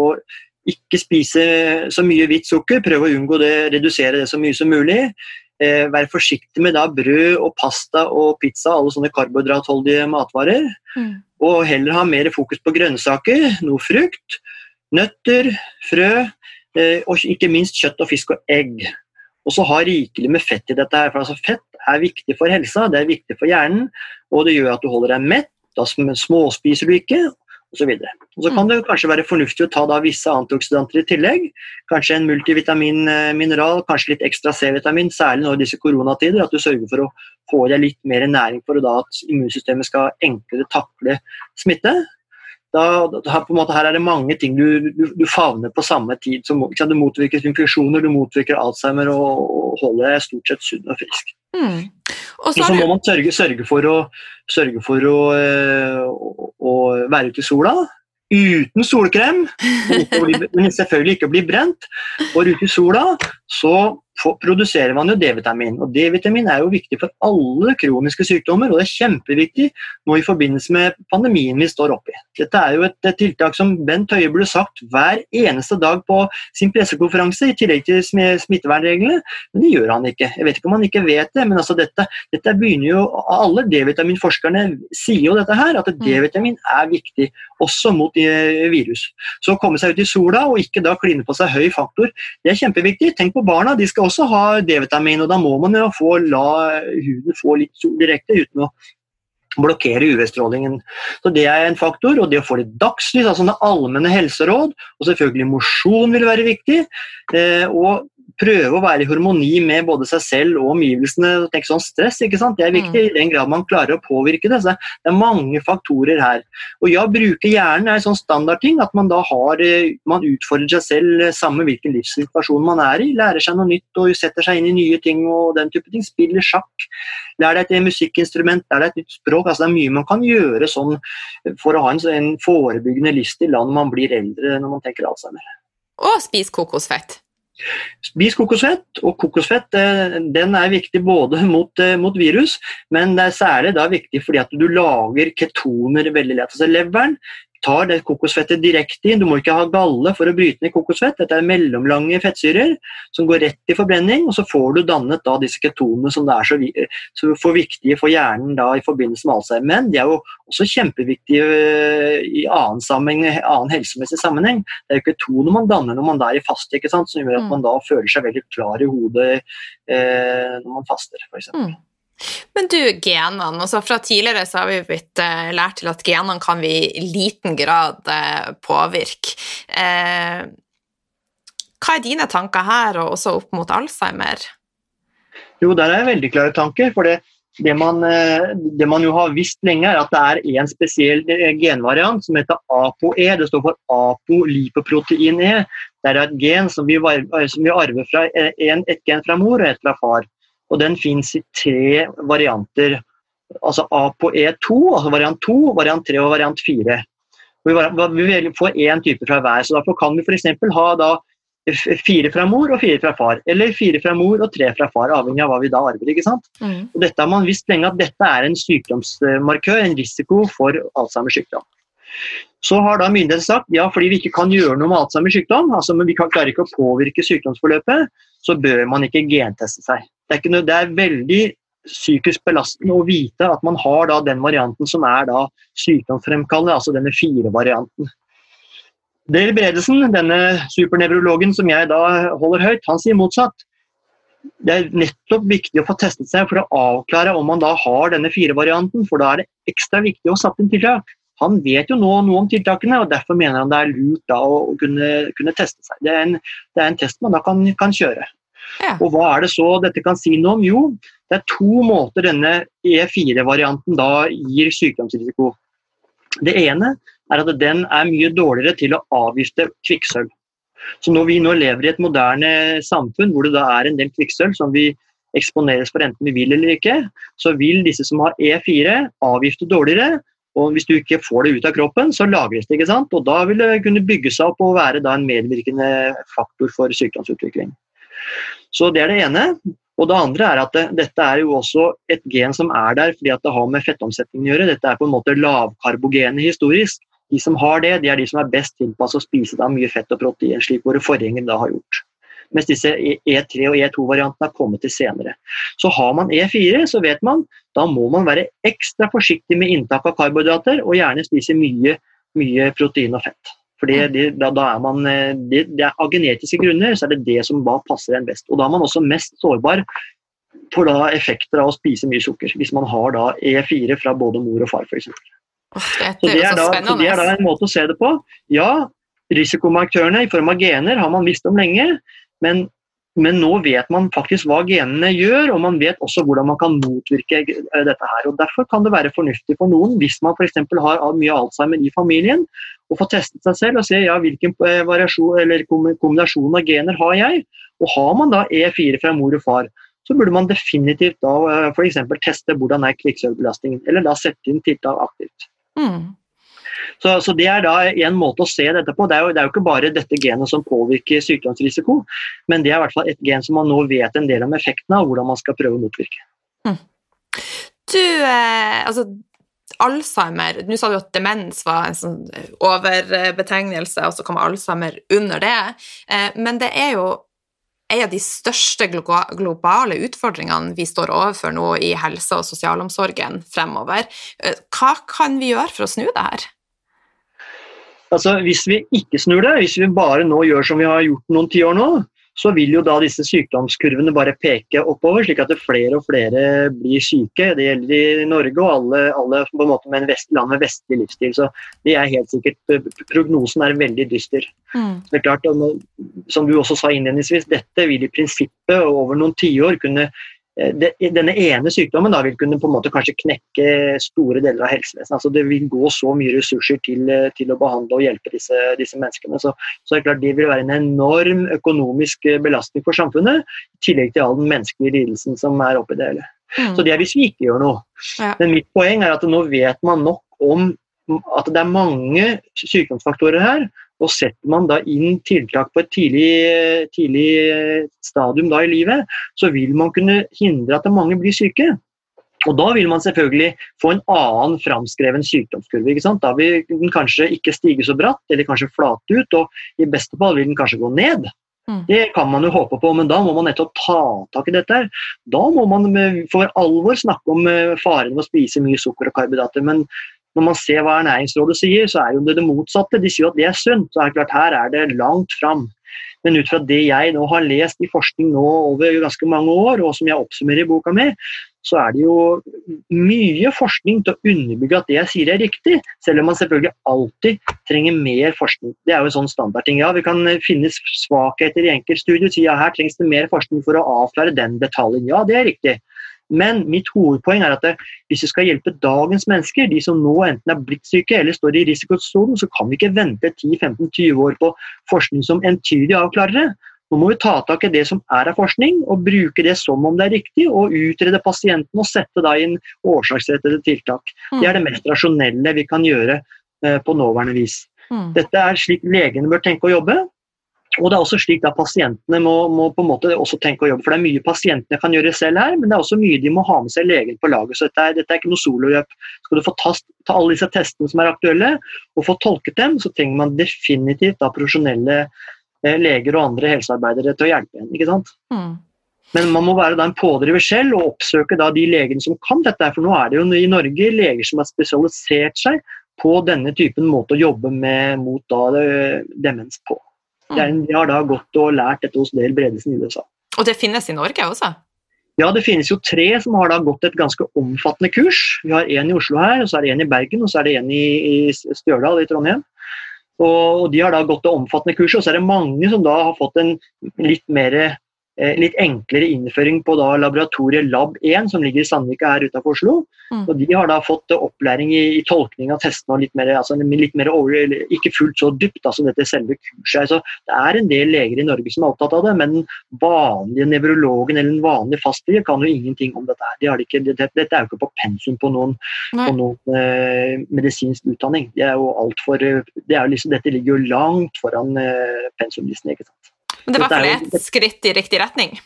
ikke spise så mye hvitt sukker, prøve å unngå det, redusere det så mye som mulig. Eh, være forsiktig med da brød og pasta og pizza, alle sånne karbohydratholdige matvarer. Mm. Og heller ha mer fokus på grønnsaker, noe frukt, nøtter, frø, eh, og ikke minst kjøtt og fisk og egg. Og så ha rikelig med fett i dette. her, for altså Fett er viktig for helsa, det er viktig for hjernen, og det gjør at du holder deg mett. Da småspiser du ikke, osv. Så, så kan mm. det kanskje være fornuftig å ta da visse antioksidanter i tillegg. Kanskje en multivitamin-mineral, eh, kanskje litt ekstra C-vitamin, særlig nå i disse koronatider. At du sørger for å få i deg litt mer næring for at immunsystemet skal enklere takle smitte. Da, da, måte, her er det mange ting du, du, du favner på samme tid. Så, du motvirker infeksjoner, du motvirker alzheimer og, og holder deg stort sett sunn og frisk. Mm. Og så, må man sørge, sørge for, å, sørge for å, eh, å, å, være ute i sola uten solkrem, men selvfølgelig ikke bli brent. Og ute i sola så produserer man jo D-vitamin. Og D-vitamin er jo viktig for alle kroniske sykdommer, og det er kjempeviktig nå i forbindelse med pandemien vi står oppi. Dette er jo et, et tiltak som Bent Høie burde sagt hver eneste dag på sin pressekonferanse, i tillegg til smittevernreglene, men det gjør han ikke. Jeg vet ikke om han ikke vet det, men altså dette, dette begynner jo Alle D-vitaminforskerne sier jo dette her, at mm. D-vitamin er viktig, også mot eh, virus. Så å komme seg ut i sola og ikke da kline på seg høy faktor, det er kjempeviktig. Tenk på barna, de skal også ha D-vitamin, og da må man jo få la huden få litt sol direkte uten å blokkere UV-strålingen. Så Det er en faktor. Og det å få litt dagslys, altså allmenne helseråd, og selvfølgelig mosjon vil være viktig. Eh, og prøve å være i harmoni med både seg selv og omgivelsene. Tenk sånn stress, ikke sant? Det er viktig mm. i den grad man klarer å påvirke det. Så det er mange faktorer her. Og ja, bruke hjernen er en sånn standardting. At man da har eh, Man utfordrer seg selv eh, samme hvilken livssituasjon man er i. Lærer seg noe nytt og setter seg inn i nye ting og den type ting. Spiller sjakk. Lær deg et musikkinstrument, lær deg et nytt språk. altså Det er mye man kan gjøre sånn for å ha en, en forebyggende livsstil når man blir eldre når man tenker Alzheimer. Og spis kokosfett. Spis kokosfett, og kokosfett eh, den er viktig både mot, eh, mot, virus, men det er særlig da viktig fordi at du lager ketoner veldig lett. Altså Leveren tar det kokosfettet direkte inn. Du må ikke ha galle for å bryte ned kokosfett. Dette er mellomlange fettsyrer som går rett i forbrenning, og så får du dannet da disse ketonene som er så, så for viktige for hjernen da i forbindelse med Alzheimer. Men de er jo også kjempeviktige øh, i annen, sammenheng, annen helsemessig sammenheng. Det er jo ketoner man danner når man er i faste, ikke sant? som gjør at mm. man da føler seg veldig klar i hodet eh, når man faster, f.eks. Men du, genene. altså Fra tidligere så har vi blitt uh, lært til at genene kan vi i liten grad uh, påvirke. Eh, Hva er dine tanker her, og også opp mot Alzheimer? Jo, der er veldig klare tanker. for det, det, man, eh, det man, jo har visst lenge, er at det er en spesiell eh, genvariant som heter ApoE. Det står for apolipoprotein E. Det er et gen som vi, som vi arver fra en, et gen fra mor og et fra far. Og den fins i tre varianter. Altså A på E2, altså variant 2, variant 3 og variant 4. Vi får én type fra hver. så Derfor kan vi f.eks. ha da fire fra mor og fire fra far. Eller fire fra mor og tre fra far, avhengig av hva vi da arver. ikke sant? Mm. Og dette har man visst lenge at dette er en sykdomsmarkør, en risiko for Alzheimers sykdom. Så har da myndighetene sagt ja, fordi vi ikke kan gjøre noe med Alzheimers sykdom, altså men vi kan klare ikke å påvirke sykdomsforløpet, så bør man ikke genteste seg. Det er, noe, det er veldig psykisk belastende å vite at man har da den varianten som er da sykdomsfremkallende, altså denne fire-varianten. Dale Bredesen, denne supernevrologen som jeg da holder høyt, han sier motsatt. Det er nettopp viktig å få testet seg for å avklare om man da har denne fire-varianten, for da er det ekstra viktig å satt inn tiltak. Han vet jo nå noe om tiltakene, og derfor mener han det er lurt da å kunne, kunne teste seg. Det er, en, det er, en, test man da kan, kan kjøre. Og hva er det så dette kan si noe om? Jo, det er to måter denne E4-varianten da gir sykdomsrisiko. Det ene er at den er mye dårligere til å avgifte kvikksølv. Så når vi nå lever i et moderne samfunn hvor det da er en del kvikksølv som vi eksponeres for enten vi vil eller ikke, så vil disse som har E4 avgifte dårligere. Og hvis du ikke får det ut av kroppen, så lagres det. ikke sant? Og da vil det kunne bygge seg opp og være da en medvirkende faktor for sykdomsutvikling. Så det er det ene. Og det andre er at det, dette er jo også et gen som er der fordi at det har med fettomsetningen å gjøre. Dette er på en måte lavkarbogene historisk. De som har det, de er de som er best tilpasset å spise da mye fett og protein, slik våre forgjengere da har gjort. Mens disse E3 og E2-variantene har kommet til senere. Så har man E4, så vet man da må man være ekstra forsiktig med inntak av karbohydrater, og gjerne spise mye, mye protein og fett. Mm. de, da, da, er man, de, det, det er Av genetiske grunner så er det det som da passer en best. Og da er man også mest sårbar for da effekter av å spise mye sukker. Hvis man har da E4 fra både mor og far, f.eks. Så det er, da, så det er da en måte å se det på. Ja, risikomarkørene i form av gener har man visst om lenge, men, men, nå vet man faktisk hva genene gjør, og man vet også hvordan man kan motvirke eh, dette her. og Derfor kan det være fornuftig for noen, hvis man f.eks. har mye Alzheimer i familien, å få testet seg selv og se ja, hvilken eh, kombinasjon av gener har jeg. Og har man da E4 fra mor og far, så burde man definitivt da eh, f.eks. teste hvordan er kvikksølvbelastningen, eller da sette inn tiltak aktivt. Mm. Så, så, Det er da en måte å se dette på. Det er, jo, det er, jo, ikke bare dette genet som påvirker sykdomsrisiko, men det er i hvert fall et gen som man nå vet en del om effekten av, hvordan man skal prøve å motvirke. Mm. Du, eh, altså Alzheimer Nå sa du at demens var en sånn overbetegnelse, og så kommer Alzheimer under det. Eh, men det er jo en av de største globale utfordringene vi står overfor nå i helse- og sosialomsorgen fremover. Eh, hva kan vi gjøre for å snu det her? Altså, hvis vi ikke snur det, hvis vi bare nå gjør som vi har gjort noen tiår nå, så vil jo da disse sykdomskurvene bare peke oppover, slik at flere og flere blir syke. Det gjelder i Norge og alle, alle på en måte med en vest, land med vestlig livsstil. Så det er helt sikkert, Prognosen er veldig dyster. Mm. Det er klart, Som du også sa innledningsvis, dette vil i prinsippet over noen tiår kunne Eh, denne ene sykdommen da vil kunne på en måte kanskje knekke store deler av helsevesenet. Altså det vil gå så mye ressurser til, eh, til å behandle og hjelpe disse, disse menneskene. Så, så, det, klart, det vil være en enorm økonomisk eh, belastning for samfunnet, i tillegg til all den menneskelige lidelsen som er oppi det hele. Mm. Så det er hvis vi ikke gjør noe. Ja. Men mitt poeng er at nå vet man nok om at det er mange sykdomsfaktorer her og setter man da inn tiltak på et tidlig, tidlig stadium da i livet, så vil man kunne hindre at mange blir syke. Og Da vil man selvfølgelig få en annen framskreven sykdomskurve. ikke sant? Da vil den kanskje ikke stige så bratt, eller kanskje flate ut, og i beste fall vil den kanskje gå ned. Mm. Det kan man jo håpe på, men da må man nettopp ta tak i dette. her. Da må man for alvor snakke om eh, faren ved å spise mye sukker og karbohydrater. Men når man ser hva Ernæringsrådet sier, så er jo det det motsatte. De sier at det er sunt. er det klart Her er det langt fram. Men ut fra det jeg nå har lest i forskning nå over ganske mange år, og som jeg oppsummerer i boka mi, så er det jo mye forskning til å underbygge at det jeg sier er riktig, selv om man selvfølgelig alltid trenger mer forskning. Det er jo en sånn standardting. Ja, vi kan finne svakheter i enkeltstudier og si ja, her trengs det mer forskning for å avklare den detaljen. Ja, det er riktig. Men mitt hovedpoeng er at hvis vi skal hjelpe dagens mennesker, de som nå enten er blitt syke eller står i risikosonen, så kan vi ikke vente 10-15-20 år på forskning som entydig avklarer det. Nå må vi ta tak i det som er av forskning, og bruke det som om det er riktig, og utrede pasienten og sette da inn årsaksrettede tiltak. Mm. Det er det mest rasjonelle vi kan gjøre eh, på nåværende vis. Mm. Dette er slik legene bør tenke å jobbe. Og det er også slik at Pasientene må, må, på en måte også tenke å jobbe, for det er mye pasientene kan gjøre selv her, men det er også mye de må ha med seg legen på laget. så Dette er, dette er ikke noe sololøp. Skal du få ta, ta, alle disse testene som er aktuelle, og få tolket dem, så trenger man definitivt da profesjonelle Eh, leger og andre helsearbeidere til å hjelpe en. ikke sant? Mm. Men man må være en pådriver selv og oppsøke de legene som kan dette. For nå er det jo i Norge leger som har spesialisert seg på denne typen måte å jobbe med mot da, eh, demens på. Mm. De har da gått og lært dette hos Dale Bredesen i USA. Og det finnes i Norge også? Ja, det finnes jo tre som har da gått et ganske omfattende kurs. Vi har en i Oslo her, og så er det en i Bergen og så er det en i, i Stjørdal i Trondheim. Og de har da gått det omfattende kurset, og så er det mange som da har fått en litt mer litt enklere innføring på da laboratoriet Lab1, som ligger i Sandvika her utenfor Oslo. Mm. Og De har da fått opplæring i, i tolkning av testene og litt mer, altså litt mer over, ikke fullt så dypt som altså dette selve kurset. Altså, det er en del leger i Norge som er opptatt av det, men den vanlige nevrologen eller den vanlige fastlege kan jo ingenting om dette. De ikke, dette, dette er jo ikke på pensum på noen, på noen eh, medisinsk utdanning. Det er jo alt for, det er liksom, dette ligger jo langt foran eh, pensumlisten. ikke sant? Men det er i hvert fall et skritt i riktig retning.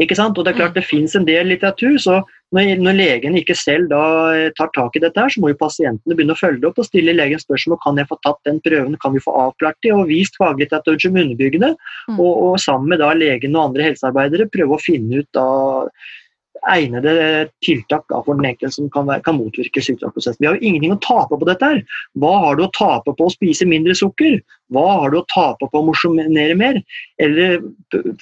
Ikke sant? Og det er klart mm. det finnes en del litteratur, så når, når legen ikke selv da eh, tar tak i dette, her, så må jo pasientene begynne å følge det opp og stille legen spørsmål kan jeg få tatt den prøven, kan vi få avklart det, og vist faglitteratur som underbyggende. Mm. Og, og, sammen med da legen og andre helsearbeidere prøve å finne ut da egnede tiltak for den enkelte som kan, kan, motvirke sykdomsprosessen. Vi har jo ingenting å tape på dette. her. Hva har du å tape på å spise mindre sukker? Hva har du å tape på å mosjonere mer? Eller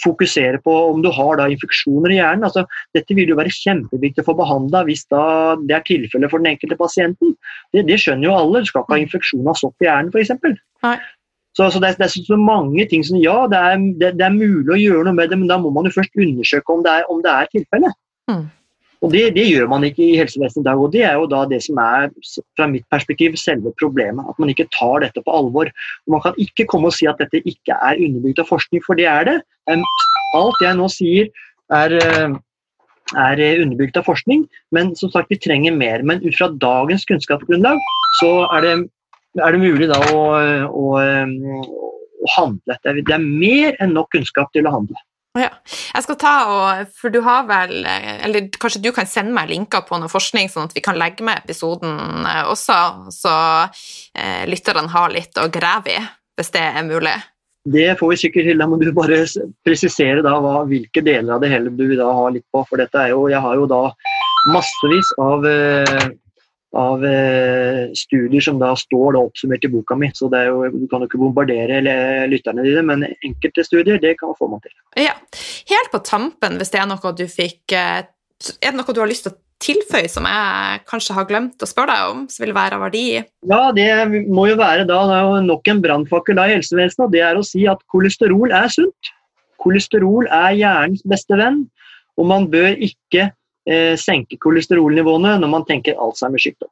fokusere på om du har da infeksjoner i hjernen. Altså, dette vil jo være kjempeviktig å få behandla hvis det er tilfellet for den enkelte pasienten. Det, det, skjønner jo alle. Du skal ikke ha infeksjon av sopp i hjernen f.eks. Så, så det, er, det, er, så mange ting som Ja, det er, det, det er, mulig å gjøre noe med det, men da må man jo først undersøke om det er, om det er tilfellet. Mm. Og det, det, gjør man ikke i helsevesenet i dag, og det er jo da det som er fra mitt perspektiv selve problemet. At man ikke tar dette på alvor. Og man kan ikke komme og si at dette ikke er underbygd av forskning, for det er det. Alt jeg nå sier er, eh, er underbygd av forskning, men som sagt, vi trenger mer. Men ut fra dagens kunnskapsgrunnlag så er det, er det mulig da å, å, å handle. Det er mer enn nok kunnskap til å handle. Ja. Jeg skal ta og For du har vel Eller kanskje du kan sende meg linker på noe forskning, sånn at vi kan legge med episoden eh, også, så eh, lytterne har litt å grave i, hvis det er mulig? Det får vi sikkert til. Da må du bare presisere da hva, hvilke deler av det hele du da har litt på. For dette er jo Jeg har jo da massevis av eh, av eh, studier som da står da oppsummert i boka mi. Så det er jo, Du kan jo ikke bombardere lytterne dine, men enkelte studier det kan man få man til. Ja. Helt på tampen, hvis det er noe du fikk eh, Er det noe du har lyst til å tilføye som jeg kanskje har glemt å spørre deg om, som vil være av verdi? Ja, det må jo være da, det er jo nok en brannfakkel i helsevesenet, og det er å si at kolesterol er sunt. Kolesterol er hjernens beste venn, og man bør ikke eh, senke kolesterolnivåene når man tenker Alzheimers sykdom.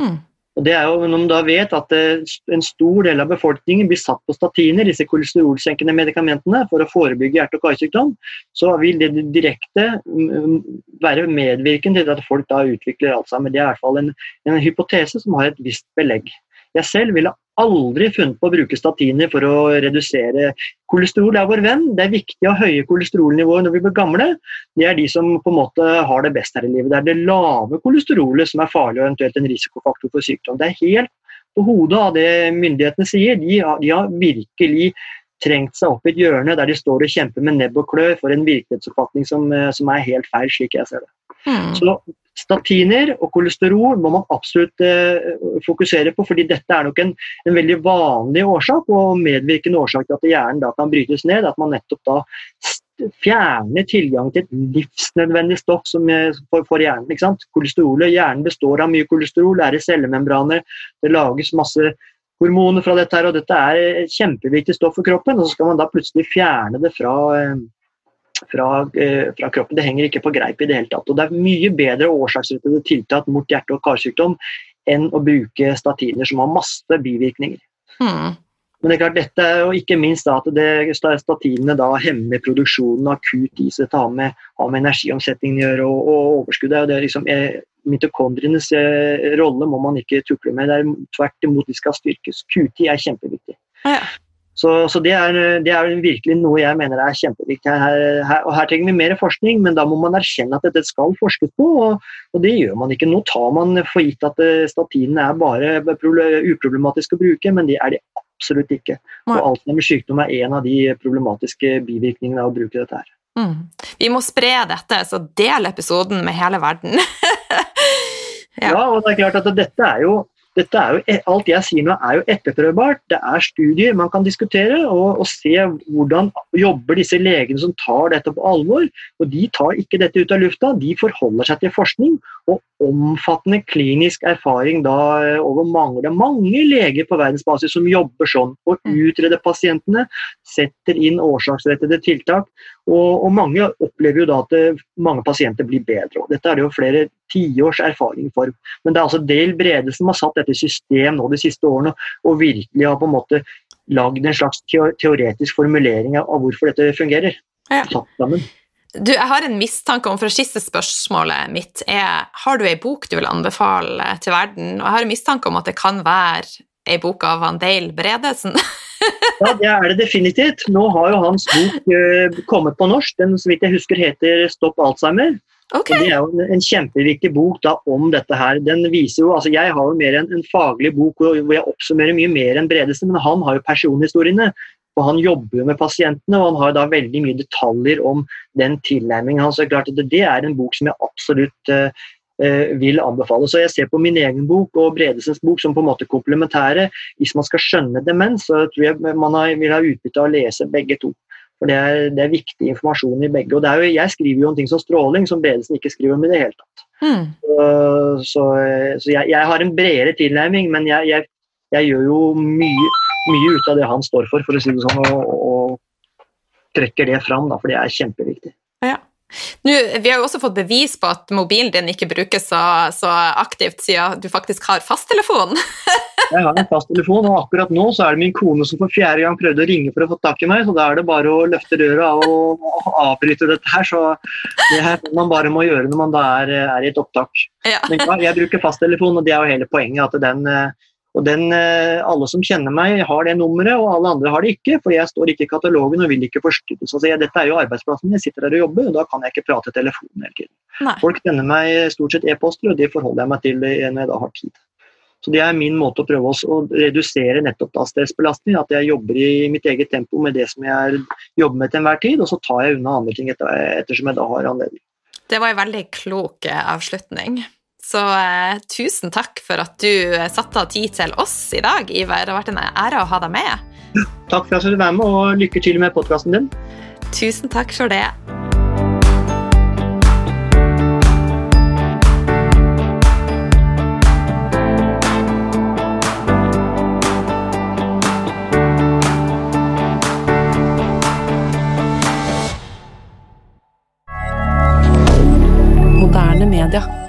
Mm. Og det er jo, Når man da vet at eh, en stor del av befolkningen blir satt på statiner, disse kolesterolsenkende medikamentene, for å forebygge hjerte- og karsykdom, så vil det direkte mm, være medvirkende til at folk da utvikler Alzheimer. Det er i hvert fall en, en hypotese som har et visst belegg. Jeg selv ville aldri funnet på å bruke statiner for å redusere kolesterol. Det er vår venn. Det er viktig å ha høye kolesterolnivåer når vi blir gamle. Det er de som på en måte har det best her i livet. Det er det lave kolesterolet som er farlig og eventuelt en risikofaktor for sykdom. Det er helt på hodet av det myndighetene sier. De har, de har virkelig trengt seg opp i et hjørne der de står og kjemper med nebb og klør for en virkelighetsoppfatning som, eh, som er helt feil, slik jeg ser det. Mm. Så Statiner og kolesterol må man absolutt eh, fokusere på, fordi dette er nok en, en, veldig vanlig årsak og medvirkende årsak til at hjernen da kan brytes ned. At man nettopp da fjerner tilgang til et livsnødvendig stoff som for, for hjernen. ikke sant? Kolesterolet, Hjernen består av mye kolesterol, er i cellemembraner, det lages masse hormoner fra dette her, og dette er et kjempeviktig stoff for kroppen. Og så skal man da plutselig fjerne det fra, fra, fra kroppen. Det henger ikke på greip i det hele tatt. Og det er mye bedre årsaksrettede tiltak mot hjerte- og karsykdom enn å bruke statiner som har masse bivirkninger. Hmm. Men det er klart dette er jo ikke minst da at det, statinene da hemmer produksjonen av akut is. Dette har med, har med energiomsetningen å gjøre, og, og overskuddet er det er liksom er, Mitokondrienes eh, rolle må man ikke tukle med. det er Tvert imot, de skal styrkes. QT er kjempeviktig. Ja. Så, så det, er, det, er, virkelig noe jeg mener er kjempeviktig. Her, her, og her trenger vi mer forskning, men da må man erkjenne at dette skal forskes på. Og, og det gjør man ikke. Nå tar man for gitt at eh, statinene er bare uproblematiske å bruke, men det er de absolutt ikke. Og Alzheimers sykdom er en av de problematiske bivirkningene av å bruke dette her. Mm. Vi må spre dette, så del episoden med hele verden. ja. ja. og det er klart at dette er jo dette er jo, e- alt jeg sier nå er jo etterprøvbart. Det er studier man kan diskutere og, og, se hvordan jobber disse legene som tar dette på alvor. og De tar ikke dette ut av lufta, de forholder seg til forskning og omfattende klinisk erfaring da eh, over mange. Det er mange leger på verdensbasis som jobber sånn og mm. utreder pasientene, setter inn årsaksrettede tiltak. Og, og mange opplever jo da at eh, mange pasienter blir bedre. og Dette er det jo flere tiårs erfaring for. Men det er altså Dale Brede som har satt dette i system nå de siste årene og virkelig har på en måte lagd en slags teoretisk formulering av hvorfor dette fungerer. Ja. Du, jeg har en mistanke om, for siste spørsmålet mitt er har du ei bok du vil anbefale til verden? Og jeg har en mistanke om at det kan være ei bok av han Dale Bredesen. ja, det er det definitivt. Nå har jo hans bok uh, kommet på norsk. Den så vidt jeg husker heter 'Stopp Alzheimer'. Okay. Det er jo en, en kjempeviktig bok da, om dette her. Den viser jo, altså Jeg har jo mer en, en faglig bok hvor jeg oppsummerer mye mer enn Bredesen, men han har jo personhistoriene. Og han jobber jo med pasientene, og han har da veldig mye detaljer om den tilnærmingen hans. Klart at det er en bok som jeg absolutt uh, vil anbefale. Så jeg ser på min egen bok og Bredesens bok som på en måte komplementære. Hvis man skal skjønne demens, så tror jeg man har, vil ha utbytte av å lese begge to. For det er, det er, viktig informasjon i begge. Og jo, jeg skriver jo om ting som stråling, som Bredesen ikke skriver om i det hele tatt. Mm. Så, så, så jeg, jeg, har en bredere tilnærming, men jeg, jeg, jeg gjør jo mye mye ut av det han står for, for å si det sånn, og, og trekker det fram, da, for det er kjempeviktig. Ja. Nå, vi har jo også fått bevis på at mobilen din ikke brukes så, så aktivt, siden du faktisk har fasttelefon. jeg har en fasttelefon, og akkurat nå så er det min kone som for fjerde gang prøvde å ringe for å få tak i meg, så da er det bare å løfte røra og, og avbryte dette her. Så det er noe man bare må gjøre når man da er, er i et opptak. Ja. Men ja, jeg bruker fasttelefon, og det er jo hele poenget. at den og den, eh, Alle som kjenner meg, har det nummeret, og alle andre har det ikke. For jeg står ikke i katalogen og vil ikke forstyrres. Altså, dette er jo arbeidsplassen jeg sitter her og jobber, og da kan jeg ikke prate telefonen hele tiden. Nei. Folk sender meg stort sett e-poster, og det forholder jeg meg til når jeg da har tid. Så Det er min måte å prøve å redusere nettopp da stressbelastning. At jeg jobber i mitt eget tempo med det som jeg jobber med til enhver tid, og så tar jeg unna andre ting etter, ettersom jeg da har anledning. Det var en veldig klok eh, avslutning. Så eh, tusen takk for at du eh, satte av tid til oss i dag, Ivar. Det har vært en ære å ha deg med. Takk for at du fikk være med, og lykke til med podkasten din. Tusen takk for det. D'accord.